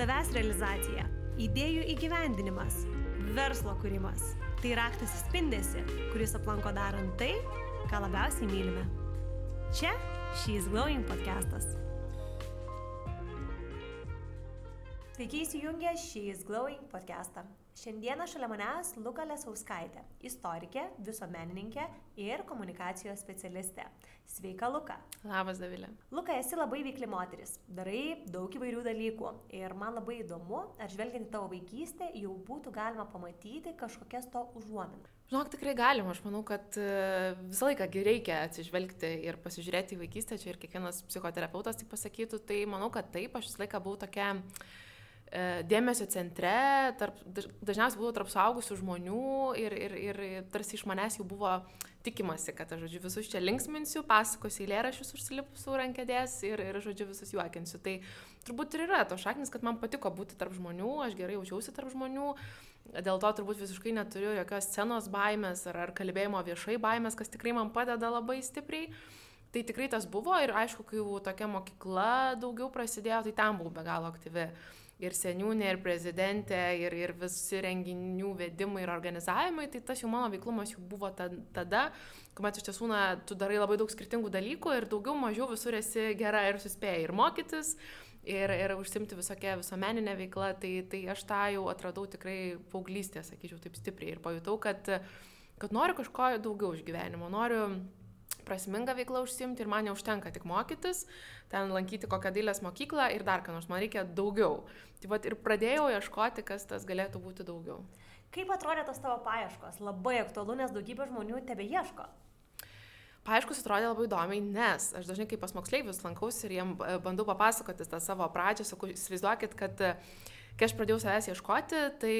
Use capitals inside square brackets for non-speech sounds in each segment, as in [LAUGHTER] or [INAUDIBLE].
savęs realizacija, idėjų įgyvendinimas, verslo kūrimas. Tai raktas į spindesi, kuris aplanko darant tai, ką labiausiai mylime. Čia She's Glowing podcastas. Sveiki įsijungę She's Glowing podcastą. Šiandieną šalia manęs Luka Lesauskaitė, istorikė, visuomenininkė ir komunikacijos specialistė. Sveika, Luka. Labas, Davilė. Luka, esi labai veikli moteris, darai daug įvairių dalykų ir man labai įdomu, ar žvelgiant į tavo vaikystę jau būtų galima pamatyti kažkokias to užuominas. Žinok, tikrai galima. Aš manau, kad e, visą laiką reikia atsižvelgti ir pasižiūrėti į vaikystę. Čia ir kiekvienas psichoterapeutas tai pasakytų. Tai manau, kad taip, aš visą laiką buvau tokia E, dėmesio centre, tarp, dažniausiai būdavo tarp saugusių žmonių ir, ir, ir tarsi iš manęs jau buvo tikimasi, kad aš, žodžiu, visus čia linksminsiu, pasakosiu eilėrašius užsilipusiu rankėdės ir, ir, žodžiu, visus juokinsiu. Tai turbūt ir yra to šaknis, kad man patiko būti tarp žmonių, aš gerai jaučiausi tarp žmonių, dėl to turbūt visiškai neturiu jokios scenos baimės ar, ar kalbėjimo viešai baimės, kas tikrai man padeda labai stipriai. Tai tikrai tas buvo ir aišku, kai jau tokia mokykla daugiau prasidėjo, tai tam buvau be galo aktyvi ir seniūnė, ir prezidentė, ir, ir visi renginių vedimai ir organizavimai, tai tas jau mano veiklumas jau buvo tada, kuomet iš tiesų, na, tu darai labai daug skirtingų dalykų ir daugiau mažiau visur esi gera ir suspėjai ir mokytis, ir, ir užsimti visokią visuomeninę veiklą, tai, tai aš tą jau atradau tikrai paauglystėje, sakyčiau, taip stipriai ir pajutau, kad, kad noriu kažko daugiau iš gyvenimo, noriu prasmingą veiklą užsimti ir man neužtenka tik mokytis, ten lankyti kokią dailės mokyklą ir dar ką nors, man reikia daugiau. Tai vad ir pradėjau ieškoti, kas tas galėtų būti daugiau. Kaip atrodė tos tavo paieškos? Labai aktualu, nes daugybė žmonių tebe ieško. Paieškus atrodė labai įdomiai, nes aš dažnai kaip pas moksleivius lankausi ir jiem e, bandau papasakoti tą savo pradžią, sakau, įsivaizduokit, kad uh, kai aš pradėjau savęs ieškoti, tai,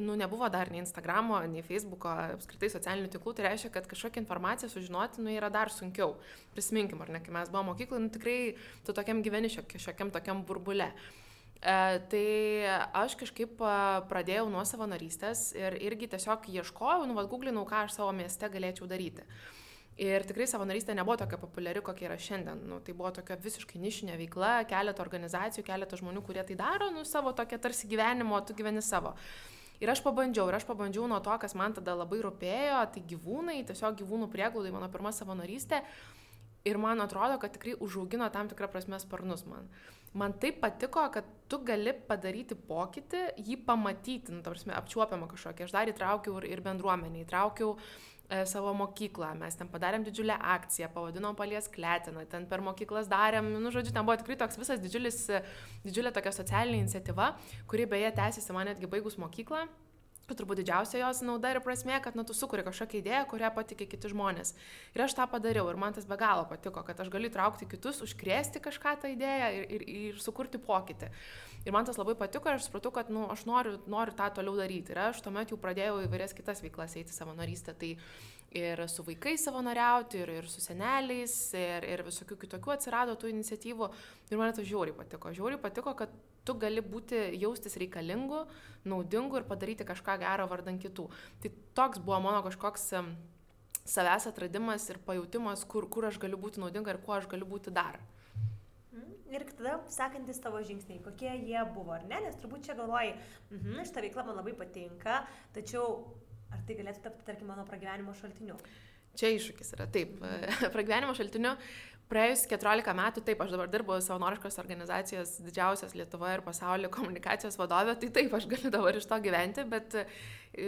nu, nebuvo dar nei Instagramo, nei Facebooko, apskritai socialinių tinklų, tai reiškia, kad kažkokią informaciją sužinoti, nu, yra dar sunkiau. Prisiminkim, ar ne, kai mes buvome mokykloje, nu, tikrai tu tokiam gyveni šiokiam tokiam burbule. E, tai aš kažkaip pradėjau nuo savanorystės ir irgi tiesiog ieškojau, nu, vad, googlinau, ką aš savo mieste galėčiau daryti. Ir tikrai savanorystė nebuvo tokia populiari, kokia yra šiandien. Nu, tai buvo tokia visiškai nišinė veikla, keletą organizacijų, keletą žmonių, kurie tai daro, nu, savo tokia tarsi gyvenimo, tu gyveni savo. Ir aš pabandžiau, ir aš pabandžiau nuo to, kas man tada labai rūpėjo, tai gyvūnai, tiesiog gyvūnų prieglaudai mano pirma savanorystė. Ir man atrodo, kad tikrai užaugino tam tikrą prasme sparnus man. Man taip patiko, kad tu gali padaryti pokytį, jį pamatyti, nu, ta prasme, apčiuopiamą kažkokį. Aš dar įtraukiau ir, ir bendruomenį, įtraukiau uh, savo mokyklą, mes ten padarėm didžiulę akciją, pavadinom palies kletiną, ten per mokyklas darėm, nu, žodžiu, ten buvo tikrai toks visas didžiulis, didžiulė tokia socialinė iniciatyva, kuri beje tęsiasi man netgi baigus mokyklą. Turbūt didžiausia jos nauda ir prasmė, kad nu, tu sukuri kažkokią idėją, kurią patikė kiti žmonės. Ir aš tą padariau ir man tas be galo patiko, kad aš galiu traukti kitus, užkrėsti kažką tą idėją ir, ir, ir sukurti pokytį. Ir man tas labai patiko ir aš supratau, kad nu, aš noriu, noriu tą toliau daryti. Ir aš tuomet jau pradėjau įvairias kitas veiklas eiti savanorystę. Tai ir su vaikais savanoriauti, ir, ir su seneliais, ir, ir visokių kitokių atsirado tų iniciatyvų. Ir man tas žiauriai patiko. Žiauriai patiko, kad tu gali būti, jaustis reikalingu, naudingu ir padaryti kažką gero vardan kitų. Tai toks buvo mano kažkoks savęs atradimas ir pajūtimas, kur, kur aš galiu būti naudinga ir kuo aš galiu būti dar. Ir tada sekantis tavo žingsniai, kokie jie buvo, ar ne? Nes turbūt čia galvoji, mhm, šitą veiklą man labai patinka, tačiau ar tai galėtų tapti, tarkim, mano pragyvenimo šaltiniu? Čia iššūkis yra, taip, [LAUGHS] pragyvenimo šaltiniu. Praėjus 14 metų, taip, aš dabar dirbu savanoriškos organizacijos didžiausios Lietuvoje ir pasaulio komunikacijos vadovė, tai taip, aš galiu dabar iš to gyventi, bet,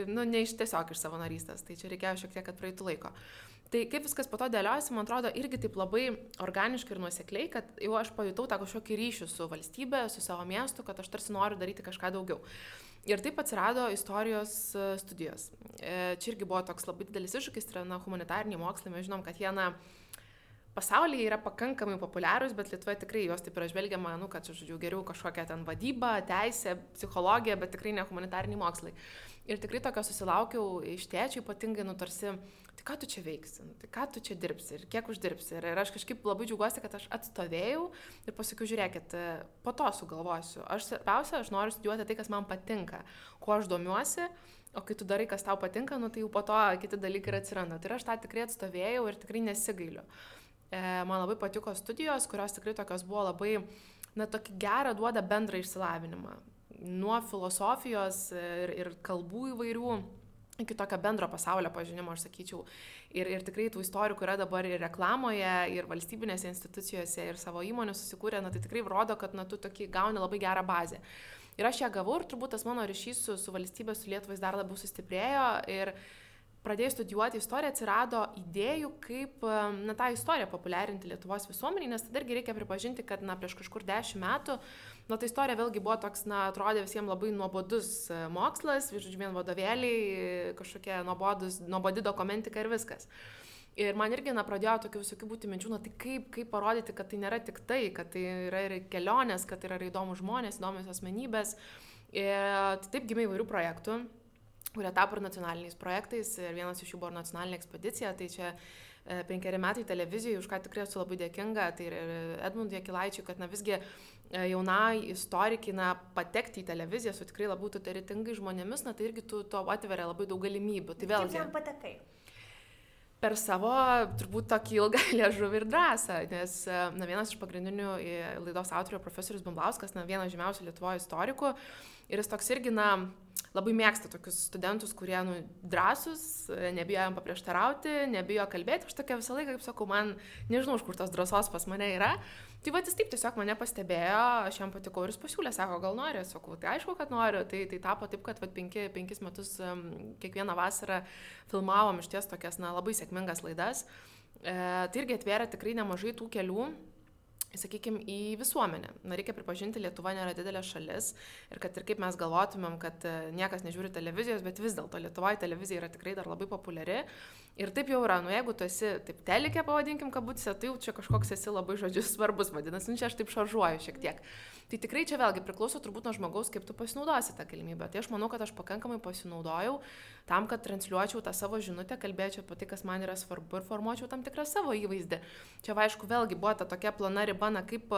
nu, ne iš tiesiog iš savanorystės, tai čia reikėjo šiek tiek, kad praeitų laiko. Uh, Tai kaip viskas po to dėliojasi, man atrodo, irgi taip labai organiškai ir nuosekliai, kad jau aš pajutau tą kažkokį ryšį su valstybė, su savo miestu, kad aš tarsi noriu daryti kažką daugiau. Ir taip atsirado istorijos e, studijos. E, čia irgi buvo toks labai didelis iššūkis, tai yra na, humanitariniai mokslai, mes žinom, kad jie, na, pasaulyje yra pakankamai populiarūs, bet Lietuvoje tikrai juos taip yra žvelgiama, nu, kad, žodžiu, geriau kažkokia ten vadyba, teisė, psichologija, bet tikrai ne humanitariniai mokslai. Ir tikrai tokio susilaukiau iš tėčių, ypatingai, nu, tarsi, tai ką tu čia veiksi, nu, tai ką tu čia dirbsi ir kiek uždirbsi. Ir, ir aš kažkaip labai džiaugiuosi, kad aš atstovėjau ir pasakiau, žiūrėkit, po to sugalvosiu. Aš svarbiausia, aš noriu studijuoti tai, kas man patinka, kuo aš domiuosi. O kai tu darai, kas tau patinka, nu, tai jau po to kiti dalykai ir atsiranda. Tai aš tą tikrai atstovėjau ir tikrai nesigailiu. E, man labai patiko studijos, kurios tikrai tokios buvo labai, na, tokį gerą duoda bendrą išsilavinimą nuo filosofijos ir, ir kalbų įvairių iki tokio bendro pasaulio pažinimo, aš sakyčiau. Ir, ir tikrai tų istorikų yra dabar ir reklamoje, ir valstybinėse institucijose, ir savo įmonių susikūrė, na tai tikrai rodo, kad na tu tokį gauni labai gerą bazę. Ir aš ją gavau ir turbūt tas mano ryšys su, su valstybė, su Lietuvais dar labiau sustiprėjo. Ir, pradėjus studijuoti istoriją atsirado idėjų, kaip na, tą istoriją populiarinti Lietuvos visuomeniai, nes tada irgi reikia pripažinti, kad na, prieš kažkur dešimt metų, na, ta istorija vėlgi buvo toks, na, atrodė visiems labai nuobodus e, mokslas, žodžiu, vien vadovėliai, kažkokia nuobodus, nuobodi dokumentika ir viskas. Ir man irgi, na, pradėjo tokių visokių būti minčių, na, tai kaip, kaip parodyti, kad tai nėra tik tai, kad tai yra ir kelionės, kad tai yra įdomus žmonės, įdomios asmenybės. Ir tai taip gimė įvairių projektų kurie tapo ir nacionaliniais projektais ir vienas iš jų buvo nacionalinė ekspedicija, tai čia e, penkeri metai televizijoje, už ką tikrai esu labai dėkinga, tai ir Edmundui Akilaičiui, kad na visgi e, jaunai istorikai, na, patekti į televiziją su tikrai labai autoritetingai žmonėmis, na, tai irgi tu to atveria labai daug galimybių. Tai vėlgi. Kaip ten patekai? per savo turbūt tokį ilgą [LAUGHS] liežuvį ir drąsą, nes e, na, vienas iš pagrindinių laidos autorių profesorius Bumblauskas, na, vienas žymiausių Lietuvoje istorikų, ir jis toks irgi, na, labai mėgsta tokius studentus, kurie nu, drąsus, nebijo jam paprieštarauti, nebijo kalbėti. Aš tokia visą laiką, kaip sakau, man nežinau, iš kur tos drąsos pas mane yra. Tai va, jis taip tiesiog mane pastebėjo, aš jam patikau ir jis pasiūlė, sako, gal nori, sakau, tai aišku, kad noriu. Tai, tai tapo taip, kad va, penki, penkis metus um, kiekvieną vasarą filmavom iš ties tokias, na, labai sėkmingas laidas. E, tai irgi atvėrė tikrai nemažai tų kelių sakykime, į visuomenę. Na, reikia pripažinti, Lietuva nėra didelė šalis ir kad ir kaip mes galvotumėm, kad e, niekas nežiūri televizijos, bet vis dėlto Lietuvoje televizija yra tikrai dar labai populiari Ir taip jau yra, nu jeigu tu esi taip telikė, pavadinkim kabutėse, tai jau čia kažkoks esi labai žodžius svarbus, vadinasi, nu čia aš taip šaržuoju šiek tiek. Tai tikrai čia vėlgi priklauso turbūt nuo žmogaus, kaip tu pasinaudosi tą galimybę. Tai aš manau, kad aš pakankamai pasinaudojau tam, kad transliuočiau tą savo žinutę, kalbėčiau apie tai, kas man yra svarbu ir formuočiau tam tikrą savo įvaizdį. Čia, va, aišku, vėlgi buvo ta tokia plana riba, na kaip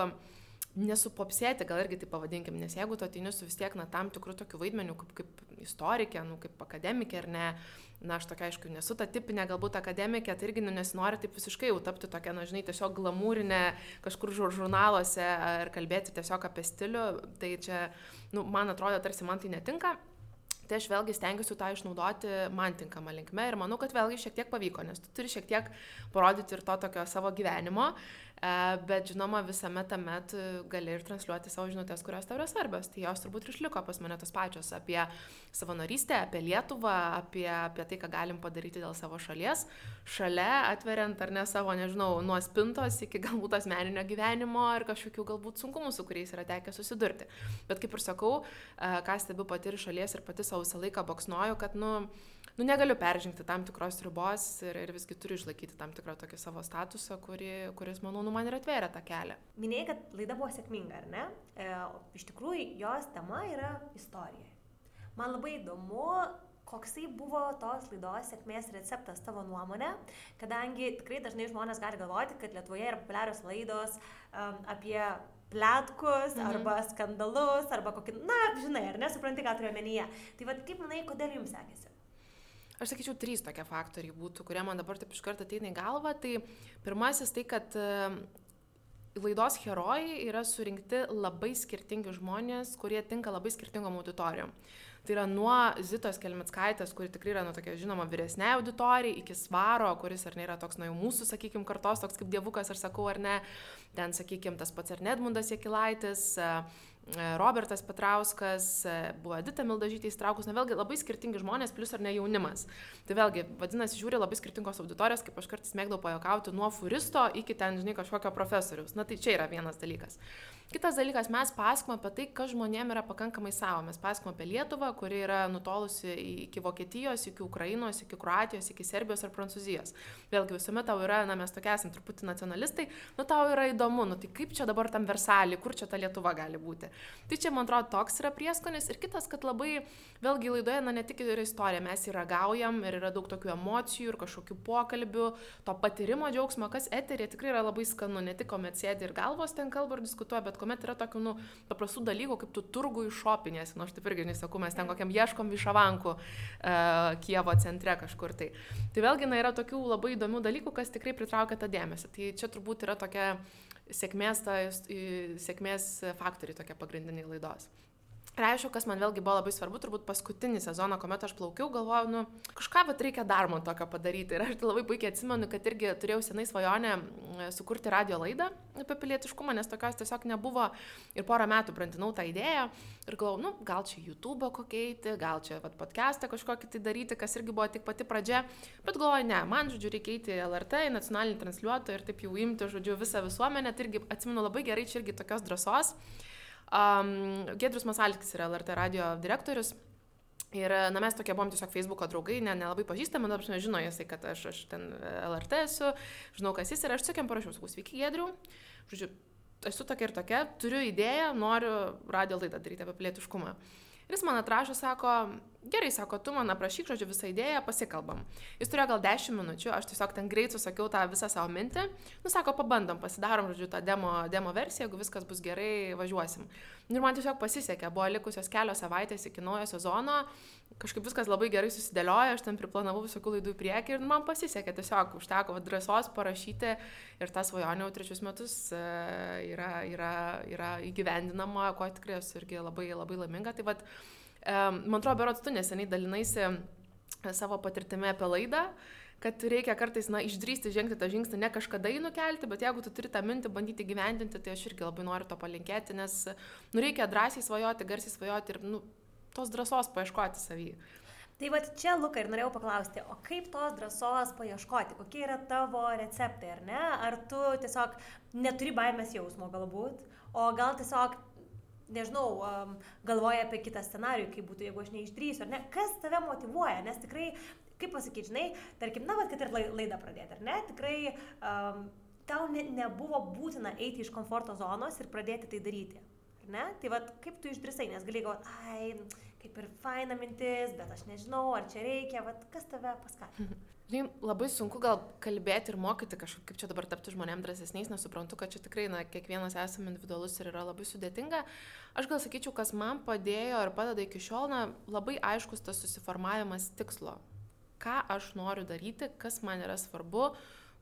nesupopsėti, gal irgi tai pavadinkim, nes jeigu tu ateini su vis tiek, na, tam tikrų tokių vaidmenių, kaip, kaip istorikė, nu, kaip akademikė ar ne, na, aš tokia, aišku, nesu ta tipinė galbūt akademikė, tai irgi nu, nesinori taip visiškai jau tapti tokia, na, žinai, tiesiog glamūrinė kažkur žurnaluose ar kalbėti tiesiog apie stilių, tai čia, nu, man atrodo, tarsi man tai netinka. Tai aš vėlgi stengiuosi tą išnaudoti man tinkamą linkmę ir manau, kad vėlgi šiek tiek pavyko, nes tu turi šiek tiek parodyti ir to tokio savo gyvenimo, E, bet žinoma, visame tame gali ir transliuoti savo žinutės, kurios tau yra svarbios. Tai jos turbūt ir išliko pas mane tos pačios apie savanorystę, apie Lietuvą, apie, apie tai, ką galim padaryti dėl savo šalies. Šalia atveriant ar ne savo, nežinau, nuo spintos iki galbūt asmeninio gyvenimo ir kažkokių galbūt sunkumų, su kuriais yra tekę susidurti. Bet kaip ir sakau, e, ką stebiu pati iš šalies ir pati savo visą laiką boksnuoju, kad, nu, nu, negaliu peržengti tam tikros ribos ir, ir visgi turiu išlaikyti tam tikrą tokį savo statusą, kuri, kuris, manau, nu, man ir atvėrė tą kelią. Minėjai, kad laida buvo sėkminga, ar ne? E, iš tikrųjų, jos tema yra istorija. Man labai įdomu, koksai buvo tos laidos sėkmės receptas tavo nuomonė, kadangi tikrai dažnai žmonės gali galvoti, kad Lietuvoje yra populiarios laidos um, apie plėtkus, mhm. arba skandalus, arba kokį, na, žinai, ar nesupranti, ką turiu omenyje. Tai vad, kaip manai, kodėl jums sekėsi? Aš sakyčiau, trys tokie faktoriai būtų, kurie man dabar taip iš karto ateina į galvą. Tai pirmasis tai, kad e, laidos herojai yra surinkti labai skirtingi žmonės, kurie tinka labai skirtingom auditorijom. Tai yra nuo Zitos Kelmitskaitės, kuri tikrai yra, nu, tokia žinoma, vyresnė auditorija, iki Svaro, kuris ar ne yra toks, na, jau mūsų, sakykime, kartos, toks kaip dievukas, ar sakau, ar ne, ten, sakykime, tas pats ar Nedmundas Jekilaitis, uh, E, Robertas Petrauskas, e, buvo Edita Mildažytė įstraukus, na vėlgi labai skirtingi žmonės, plus ar ne jaunimas. Tai vėlgi, vadinasi, žiūri labai skirtingos auditorijos, kaip aš kartais mėgdavau pajokauti, nuo furisto iki ten, žinai, kažkokio profesorius. Na tai čia yra vienas dalykas. Kitas dalykas, mes pasakom apie tai, kas žmonėm yra pakankamai savo. Mes pasakom apie Lietuvą, kuri yra nutolusi iki Vokietijos, iki Ukrainos, iki Kroatijos, iki Serbijos ar Prancūzijos. Vėlgi visuomet tau yra, na mes tokie esame truputį nacionalistai, nu tau yra įdomu, nu tai kaip čia dabar tam Versalį, kur čia ta Lietuva gali būti. Tai čia, man atrodo, toks yra prieskonis. Ir kitas, kad labai, vėlgi laidoje, na ne tik yra istorija, mes įragaujam ir yra daug tokių emocijų ir kažkokių pokalbių, to patyrimo džiaugsmo, kas eterė tikrai yra labai skanu, ne tik kuomet sėdi ir galvos ten kalba ir diskutuoja, bet kuomet yra tokių, nu, paprastų dalykų, kaip tu turgų iššopinėsi, nors nu, taip irgi nesakau, mes ten kokiam ieškom višavankų uh, Kievo centre kažkur tai. Tai vėlgi, na, yra tokių labai įdomių dalykų, kas tikrai pritraukia tą dėmesį. Tai čia turbūt yra tokia sėkmės, ta, sėkmės faktoriai tokie pagrindiniai laidos. Ir aišku, kas man vėlgi buvo labai svarbu, turbūt paskutinį sezoną, kuomet aš plaukiau, galvojau, nu, kažką bet reikia dar man tokio padaryti. Ir aš tai labai puikiai atsimenu, kad irgi turėjau senai svajonę sukurti radio laidą apie pilietiškumą, nes tokios tiesiog nebuvo. Ir porą metų brantinau tą idėją ir galvojau, nu, gal čia YouTube kokeiti, gal čia vat, podcastą kažkokį tai daryti, kas irgi buvo tik pati pradžia. Bet galvoju, ne, man, žodžiu, reikia eiti į LRT, į nacionalinį transliuotoją ir taip jau imti, žodžiu, visą visuomenę. Tai irgi atsimenu labai gerai, čia irgi tokios drąsos. Um, Gedrius Masalskis yra LRT radio direktorius. Ir, na, mes tokie buvom tiesiog Facebook'o draugai, ne, nelabai pažįstami, dabar aš žinau jisai, kad aš, aš ten LRT esu, žinau, kas jis yra, aš tokiam parašiau, sakau, sveiki, Gedriu. Žodžiu, esu tokia ir tokia, turiu idėją, noriu radio laidą daryti apie plėtiškumą. Ir jis man atrašo, sako, gerai, sako, tu man aprašyk, žodžiu, visą idėją, pasikalbam. Jis turėjo gal 10 minučių, aš tiesiog ten greit susakiau tą visą savo mintį. Nu, sako, pabandom, pasidarom, žodžiu, tą demo, demo versiją, jeigu viskas bus gerai, važiuosim. Ir man tiesiog pasisekė, buvo likusios kelios savaitės iki naujo sezono, kažkaip viskas labai gerai susidėliojo, aš ten priplanavau visokių laidų į priekį ir man pasisekė, tiesiog užteko drąsos parašyti ir tą svajonę jau trečius metus e, yra, yra, yra įgyvendinama, ko tikrai esu irgi labai, labai laiminga. Tai vad, e, man atrodo, berots tu neseniai dalinaisi savo patirtimi apie laidą kad reikia kartais, na, išdrysti žengti tą žingsnį, ne kažkada jį nukelti, bet jeigu tu turi tą mintį bandyti gyvendinti, tai aš irgi labai noriu to palinkėti, nes, nu, reikia drąsiai svajoti, garsiai svajoti ir, nu, tos drąsos paieškoti savį. Tai va čia, Luka, ir norėjau paklausti, o kaip tos drąsos paieškoti, kokie yra tavo receptai, ar ne? Ar tu tiesiog neturi baimės jausmo galbūt, o gal tiesiog, nežinau, um, galvoja apie kitą scenarių, kaip būtų, jeigu aš neišdrysiu, ar ne? Kas tave motivuoja, nes tikrai, kaip pasakyti, žinai, tarkim, na, vad, kad ir laidą pradėti, ar ne? Tikrai um, tau ne, nebuvo būtina eiti iš komforto zonos ir pradėti tai daryti. Ne? Tai vad, kaip tu išdrisai, nes gali galvoti, ai, kaip ir faina mintis, bet aš nežinau, ar čia reikia, vad, kas tave paskatino. [LAUGHS] Žinai, labai sunku gal kalbėti ir mokyti kažkaip, kaip čia dabar tapti žmonėm drąsesniais, nes suprantu, kad čia tikrai, na, kiekvienas esame individualus ir yra labai sudėtinga. Aš gal sakyčiau, kas man padėjo ir padeda iki šiol, na, labai aiškus tas susiformavimas tikslo. Ką aš noriu daryti, kas man yra svarbu,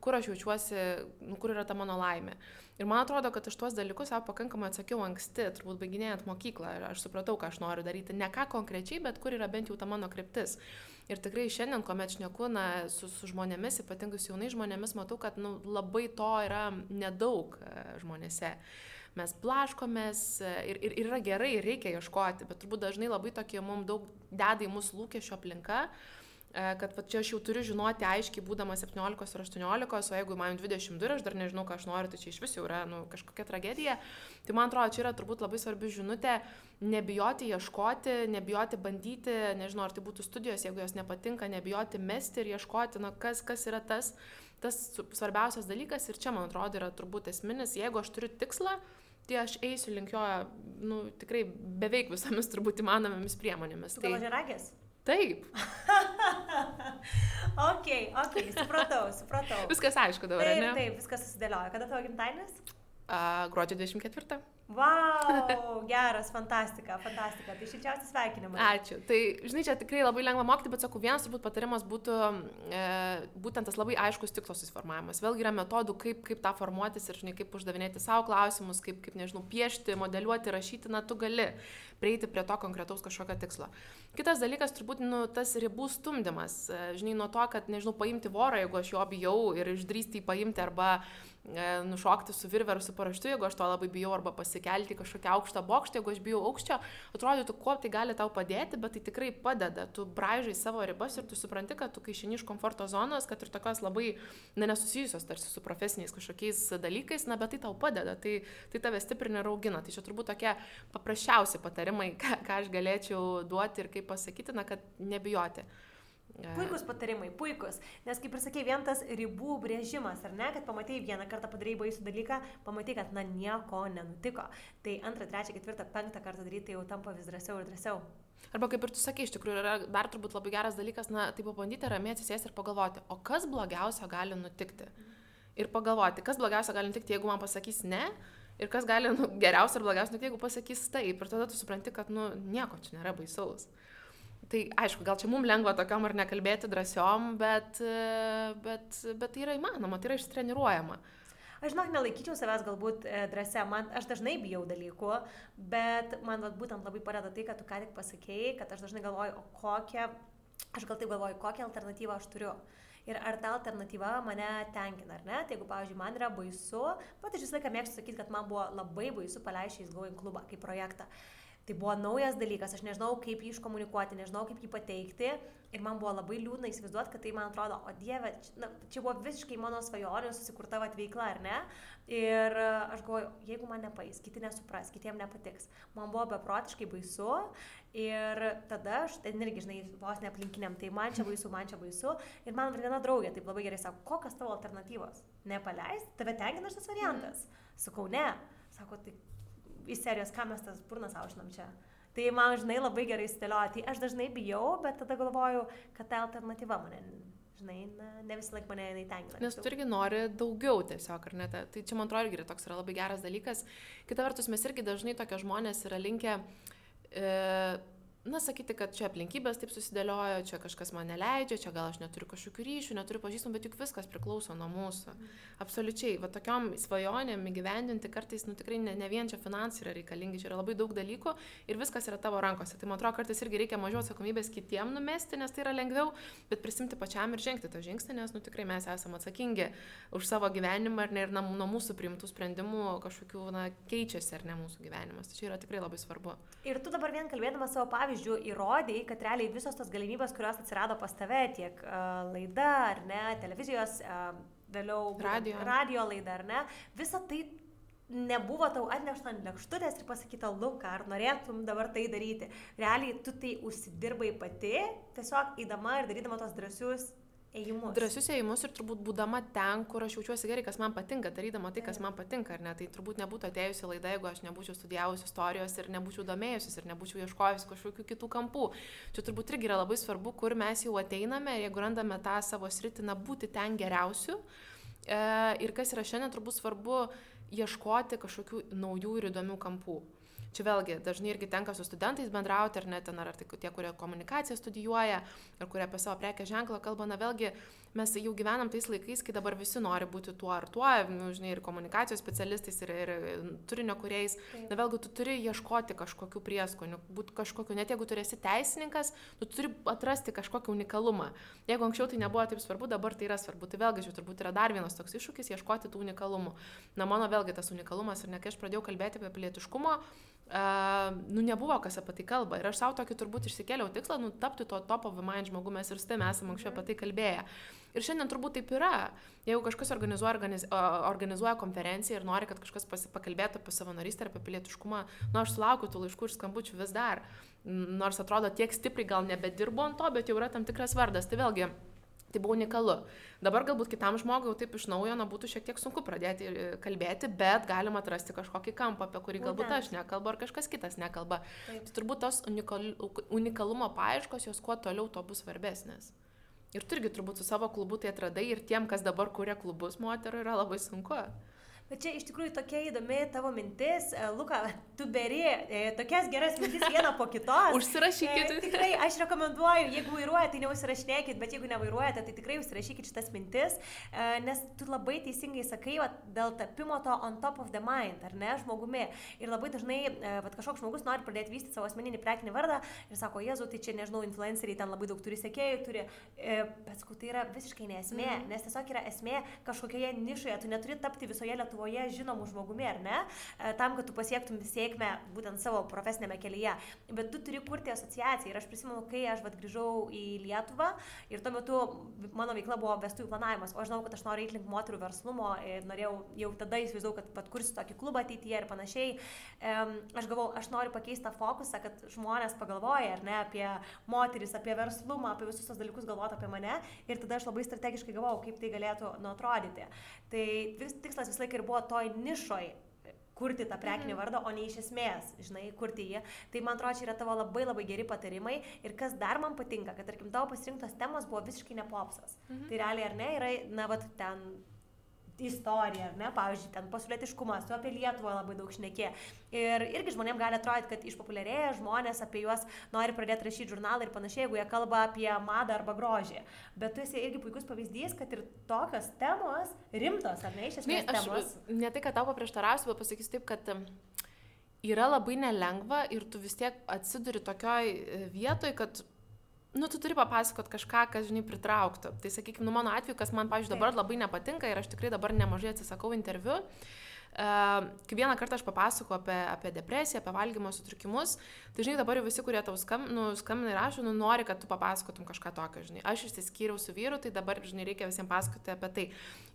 kur aš jaučiuosi, nu, kur yra ta mano laimė. Ir man atrodo, kad aš tuos dalykus savo pakankamai atsakiau anksti, turbūt baiginėjant mokyklą. Aš supratau, ką aš noriu daryti. Ne ką konkrečiai, bet kur yra bent jau ta mano kryptis. Ir tikrai šiandien, kuomet šneku na, su, su žmonėmis, ypatingai su jaunais žmonėmis, matau, kad nu, labai to yra nedaug e, žmonėse mes blaškomės e, ir, ir, ir yra gerai, reikia ieškoti, bet turbūt dažnai labai tokie mums daug deda į mūsų lūkesčio aplinką, E, kad va, čia aš jau turiu žinoti aiškiai, būdamas 17 ar 18, o jeigu man 22 ir aš dar nežinau, ką aš noriu, tai čia iš vis jau yra nu, kažkokia tragedija. Tai man atrodo, čia yra turbūt labai svarbi žinutė, nebijoti ieškoti, nebijoti bandyti, nežinau, ar tai būtų studijos, jeigu jos nepatinka, nebijoti mesti ir ieškoti, na, kas, kas yra tas, tas svarbiausias dalykas ir čia, man atrodo, yra turbūt esminis, jeigu aš turiu tikslą, tai aš eisiu link jo, nu, tikrai beveik visomis turbūt įmanomomis priemonėmis. Tai žiragės? Taip. [LAUGHS] ok, ok, supratau, supratau. Viskas aišku dabar, taip, ne? Taip, viskas susidėlioja. Kada tavo gimtadienis? Uh, gruodžio 24. Wow, geras, fantastika, fantastika. Tai šilčiausias sveikinimai. Ačiū. Tai, žinai, čia tikrai labai lengva mokyti, bet sakau, vienas turbūt patarimas būtų e, būtent tas labai aiškus tikslo susiformavimas. Vėlgi yra metodų, kaip, kaip tą formuotis ir, žinai, kaip uždavinėti savo klausimus, kaip, kaip, nežinau, piešti, modeliuoti, rašyti, na, tu gali prieiti prie to konkretaus kažkokio tikslo. Kitas dalykas turbūt, nu, tas ribų stumdymas. E, žinai, nuo to, kad, nežinau, paimti vorą, jeigu aš jo bijau ir išdrysti jį paimti arba nušokti su virveru su paraštu, jeigu aš to labai bijau, arba pasikelti kažkokią aukštą bokštą, jeigu aš bijau aukščio, atrodytų, kuo tai gali tau padėti, bet tai tikrai padeda. Tu braižai savo ribas ir tu supranti, kad tu kai išini iš komforto zonos, kad ir tokios labai na, nesusijusios tarsi su profesiniais kažkokiais dalykais, na, bet tai tau padeda, tai, tai tave stiprina ir augina. Tai čia turbūt tokie paprasčiausi patarimai, ką, ką aš galėčiau duoti ir kaip pasakyti, na, kad nebijoti. Puikus patarimai, puikus. Nes kaip ir sakė, vien tas ribų brėžimas, ar ne, kad pamatai vieną kartą padarai baisų dalyką, pamatai, kad na nieko nenutiko. Tai antrą, trečią, ketvirtą, penktą kartą daryti tai jau tampa vis drąsiau ir drąsiau. Arba kaip ir tu sakai, iš tikrųjų yra dar turbūt labai geras dalykas, na, tai pabandyti ramiai atsisėsti ir pagalvoti, o kas blogiausio gali nutikti. Ir pagalvoti, kas blogiausio gali nutikti, jeigu man pasakys ne, ir kas gali nu, geriausia ir blogiausia nutikti, jeigu pasakys taip. Ir tada tu supranti, kad, nu, nieko čia nėra baisaus. Tai aišku, gal čia mums lengva tokiam ar nekalbėti drąsiom, bet, bet, bet tai yra įmanoma, tai yra ištreniruojama. Aš žinok, nelaikyčiau savęs galbūt e, drąsia, man, aš dažnai bijau dalykų, bet man vat, būtent labai padeda tai, kad tu ką tik pasakėjai, kad aš dažnai galvoju, o kokią, aš gal taip galvoju, kokią alternatyvą aš turiu. Ir ar ta alternatyva mane tenkina, ar ne? Tai jeigu, pavyzdžiui, man yra baisu, pat aš visą laiką mėgstu sakyti, kad man buvo labai baisu paleisti į Going klubą kaip projektą. Tai buvo naujas dalykas, aš nežinau, kaip jį iškomunikuoti, nežinau, kaip jį pateikti. Ir man buvo labai liūdna įsivaizduoti, kad tai man atrodo, o Dieve, na, čia buvo visiškai mano svajonė susikurta veikla, ar ne? Ir aš galvoju, jeigu man nepais, kiti nesupras, kitiems nepatiks. Man buvo beprotiškai baisu. Ir tada aš, ten irgi, žinai, vos neaplinkiniam, tai man čia baisu, man čia baisu. Ir man viena draugė taip labai gerai sako, kokios tavo alternatyvos? Nepaleist, tave tenkina šitas variantas. Sakau, ne. Sako, tai iš serijos, ką mes tas burnas aušinam čia. Tai man, žinai, labai gerai stėlioja. Tai aš dažnai bijau, bet tada galvoju, kad ta alternatyva mane, žinai, na, ne visą laiką mane neįtenkina. Nes tu irgi nori daugiau tiesiog, ar ne? Tai čia, man atrodo, irgi toks yra labai geras dalykas. Kita vertus, mes irgi dažnai tokie žmonės yra linkę... E, na, sakyti, kad čia aplinkybės taip susidėliojo, čia kažkas man neleidžia, čia gal aš neturiu kažkokių ryšių, neturiu pažįstamų, bet juk viskas priklauso nuo mūsų. Absoliučiai. Va tokiom svajonėm įgyvendinti kartais, nu tikrai ne, ne vien čia finansai yra reikalingi, čia yra labai daug dalykų ir viskas yra tavo rankose. Tai man atrodo, kartais irgi reikia mažiau atsakomybės kitiem numesti, nes tai yra lengviau, bet prisimti pačiam ir žengti tą žingsnį, nes, nu tikrai mes esame atsakingi už savo gyvenimą ir, ne, ir nuo mūsų priimtų sprendimų kažkokių, na, keičiasi ar ne mūsų gyvenimas. Tai čia yra tikrai labai svarbu. Ir tu dabar vien kalbėdama savo pavyzdį, pavyzdžių įrodėjai, kad realiai visos tos galimybės, kurios atsirado pas tave, tiek uh, laida ar ne, televizijos, uh, vėliau radio. radio laida ar ne, visa tai nebuvo tau atnešta ant lėkštutės ir pasakyta, Luka, ar norėtum dabar tai daryti. Realiai tu tai užsidirbai pati, tiesiog įdama ir darydama tos drąsius ėjimus. Drąsius ėjimus ir turbūt būdama ten, kur aš jaučiuosi gerai, kas man patinka, darydama tai, kas man patinka, ar ne, tai turbūt nebūtų atėjusi laida, jeigu aš nebūčiau studijavusi istorijos ir nebūčiau domėjusis ir nebūčiau ieškojusi kažkokių kitų kampų. Čia turbūt irgi yra labai svarbu, kur mes jau ateiname ir jeigu randame tą savo sritiną būti ten geriausiu. E, ir kas yra šiandien turbūt svarbu, ieškoti kažkokių naujų ir įdomių kampų. Čia vėlgi dažnai irgi tenka su studentais bendrauti, ar net ten, ar tai tie, kurie komunikaciją studijuoja, ar kurie apie savo prekę ženklą kalba, na vėlgi mes jau gyvenam tais laikais, kai dabar visi nori būti tuo ar tuo, nu, žinai, ir komunikacijos specialistais, ir, ir turinio kuriais. Na vėlgi, tu turi ieškoti kažkokių prieskonių, būti kažkokiu, net jeigu tu esi teisininkas, tu turi atrasti kažkokį unikalumą. Jeigu anksčiau tai nebuvo taip svarbu, dabar tai yra svarbu. Tai vėlgi, čia turbūt yra dar vienas toks iššūkis - ieškoti tų unikalumų. Na, mano vėlgi tas unikalumas, ir ne kai aš pradėjau kalbėti apie pilietiškumo, Uh, nu nebuvo kas apie tai kalba. Ir aš savo tokį turbūt išsikėliau tikslą, nu tapti to top of mind žmogu, mes ir tavimi esame anksčiau apie tai kalbėję. Ir šiandien turbūt taip yra. Jeigu kažkas organizuoja, organiz, organizuoja konferenciją ir nori, kad kažkas pakalbėtų apie savanorystę ir apie pilietiškumą, nu aš sulaukiu tų laiškų ir skambučių vis dar. Nors atrodo tiek stipriai gal nebedirbu ant to, bet jau yra tam tikras vardas. Tai vėlgi, tai buvo unikalu. Dabar galbūt kitam žmogui jau taip iš naujo, na, būtų šiek tiek sunku pradėti e, kalbėti, bet galima atrasti kažkokį kampą, apie kurį galbūt aš nekalbu ar kažkas kitas nekalba. Taip. Tai turbūt tos unikal, unikalumo paieškos, jos kuo toliau, to bus svarbesnės. Ir tu irgi turbūt su savo klubu tai atradai ir tiem, kas dabar kuria klubus moterų, yra labai sunku. Čia iš tikrųjų tokia įdomi tavo mintis. E, Luka, tu beri e, tokias geras mintis vieną po kitos. [LAUGHS] Užsirašykit. E, tikrai aš rekomenduoju, jeigu vairuojate, tai neužsirašinėkit, bet jeigu nevairuojate, tai tikrai užsirašykit šitas mintis, e, nes tu labai teisingai sakai, va, dėl tapimo to on top of the mind, ar ne, žmogumi. Ir labai dažnai, e, va, kažkoks žmogus nori pradėti vystyti savo asmeninį prekinį vardą ir sako, Jėzu, tai čia, nežinau, influenceriai ten labai daug turi sekėjų, turi, e, bet sakau, tai yra visiškai nesmė, mm. nes tiesiog yra esmė kažkokioje nišoje, tu neturi tapti visoje Lietuvoje Lietuvoje žinomu žmogumi, ar ne, e, tam, kad tu pasiektum sėkmę būtent savo profesinėme kelyje. Bet tu turi kurti asociaciją. Ir aš prisimenu, kai aš vat, grįžau į Lietuvą ir tuo metu mano veikla buvo vestuvių planavimas, o aš žinau, kad aš noriu eiti link moterų verslumo norėjau jau tada įsivaizdavau, kad pat kursiu tokį klubą ateityje ir panašiai. Aš galvau, aš noriu pakeisti tą fokusą, kad žmonės pagalvoja, ar ne, apie moteris, apie verslumą, apie visus tos dalykus galvoti apie mane. Ir tada aš labai strategiškai galvojau, kaip tai galėtų nu, atrodyti. Tai vis, tikslas visą laiką ir buvo toj nišoj kurti tą prekinį mhm. vardą, o ne iš esmės, žinai, kurti jį. Tai man atrodo, čia yra tavo labai labai geri patarimai. Ir kas dar man patinka, kad, tarkim, tavo pasirinktos temos buvo visiškai nepopsas. Mhm. Tai realiai ar ne, yra, na, va, ten istoriją, ar ne, pavyzdžiui, ten pasaulietiškumas, tu apie Lietuvą labai daug šnekė. Ir irgi žmonėms gali atrodyti, kad išpopuliarėja žmonės apie juos nori pradėti rašyti žurnalą ir panašiai, jeigu jie kalba apie madą arba grožį. Bet tu esi irgi puikus pavyzdys, kad ir tokios temos rimtos, ar ne, iš esmės Ne, temos. ne tai, kad tau paprieštarausiu, bet pasakysiu taip, kad yra labai nelengva ir tu vis tiek atsiduri tokioj e, vietoj, kad nu, tu turi papasakot kažką, kas, žinai, pritrauktų. Tai, sakykime, nu, mano atveju, kas man, pavyzdžiui, dabar labai nepatinka ir aš tikrai dabar nemažai atsisakau interviu. Uh, kai vieną kartą aš papasakau apie, apie depresiją, apie valgymo sutrikimus, tai žinai, dabar jau visi, kurie tau skam, nu, skambina ir rašo, nu, nori, kad tu papasakotum kažką tokio, žinai. Aš išsiskyriau su vyru, tai dabar, žinai, reikia visiems pasakoti apie tai.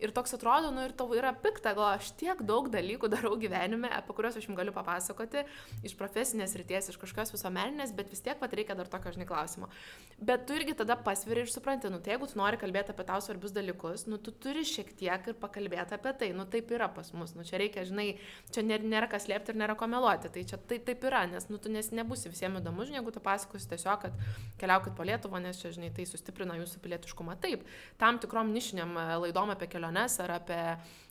Ir toks atrodo, nu, ir tau yra pikta, gal aš tiek daug dalykų darau gyvenime, apie kuriuos aš jums galiu papasakoti iš profesinės ryties, iš kažkokios visuomeninės, bet vis tiek pat reikia dar tokio, žinai, klausimo. Bet tu irgi tada pasveri ir supranti, nu, tai jeigu tu nori kalbėti apie tau svarbius dalykus, nu, tu turi šiek tiek ir pakalbėti apie tai, nu, taip yra pas mus, nu, čia reikia, žinai, čia nėra, kas liepti ir nėra ko meluoti, tai čia taip, taip yra, nes, nu, tu nes, nebūsi visiems įdomu, žinai, jeigu tu pasakosi tiesiog, kad keliaukit po Lietuvą, nes čia, žinai, tai sustiprina jūsų pilietiškumą. Taip, tam tikrom nišiniam e, laidom apie keliones ar apie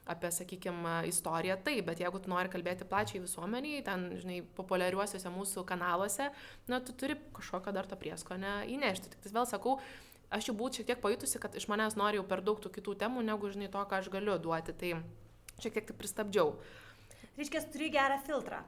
apie, sakykime, istoriją, taip, bet jeigu tu nori kalbėti plačiai visuomeniai, ten, žinai, populiariuosiuose mūsų kanaluose, na, tu turi kažkokio dar to prieskonę įnešti. Tik tai vėl sakau, aš jau būčiau šiek tiek pajutusi, kad iš manęs nori jau per daug tų kitų temų, negu, žinai, to, ką aš galiu duoti. Tai šiek tiek tai pristabdžiau. Reiškia, turi gerą filtrą.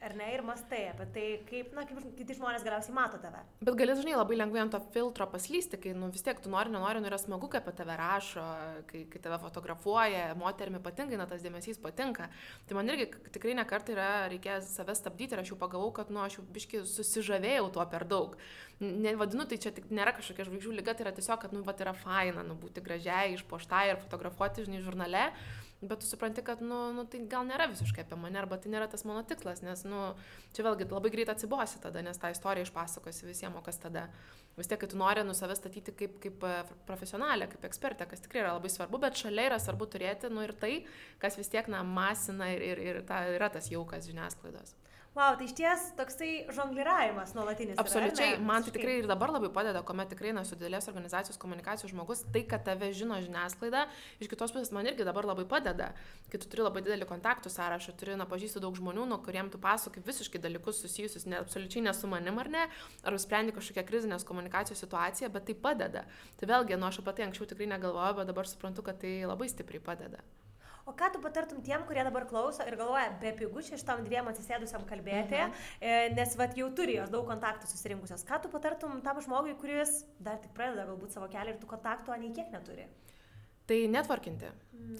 Ar ne, ir mastai apie tai, kaip, na, kaip kiti žmonės galiausiai mato tave. Bet gali, žinai, labai lengvai ant to filtro paslysti, kai, nu, vis tiek tu nori, nenori, nu, yra smagu, kai apie tave rašo, kai, kai tave fotografuoja, moterimi patinka, na, tas dėmesys patinka. Tai man irgi tikrai nekart yra reikės save stabdyti ir aš jau pagavau, kad, nu, aš jau biški susižavėjau tuo per daug. Nevadinu, tai čia tik nėra kažkokia žvaigždžių lyga, tai yra tiesiog, kad, nu, va, yra faina, nu, būti gražiai, išpoštai ir fotografuoti, žinai, žurnale bet tu supranti, kad, nu, nu, tai gal nėra visiškai apie mane, arba tai nėra tas mano tikslas, nes, nu, čia vėlgi labai greit atsibosi tada, nes tą istoriją išpasakosi visiems, o kas tada. Vis tiek, kai tu nori nu save statyti kaip, kaip e, profesionalę, kaip ekspertę, kas tikrai yra labai svarbu, bet šalia yra svarbu turėti, nu, ir tai, kas vis tiek, na, masina ir, ir, ir ta, yra tas jaukas žiniasklaidos. Wow, tai iš ties toksai žongliravimas nuolatinis. Absoliučiai, yra, man tai tikrai ir dabar labai padeda, kuomet tikrai nesu didelės organizacijos komunikacijos žmogus, tai, kad tave žino žiniasklaida, iš kitos pusės man irgi dabar labai padeda, kai tu turi labai didelį kontaktų sąrašą, turi, na, pažįsti daug žmonių, nuo kuriem tu pasakoji visiškai dalykus susijusius, ne, absoliučiai nesu manim ar ne, ar sprendi kažkokią krizinės komunikacijos situaciją, bet tai padeda. Tai vėlgi, nu, aš apie tai anksčiau tikrai negalvojau, bet dabar suprantu, kad tai labai stipriai padeda. O ką tu patartum tiem, kurie dabar klauso ir galvoja, be pigų čia šitam dviem atsisėdusiam kalbėti, mhm. nes vat jau turi jos daug kontaktų susirinkusios. Ką tu patartum tam žmogui, kuris dar tik pradeda galbūt savo kelią ir tų kontaktų nei kiek neturi? Tai netvarkinti. Mm.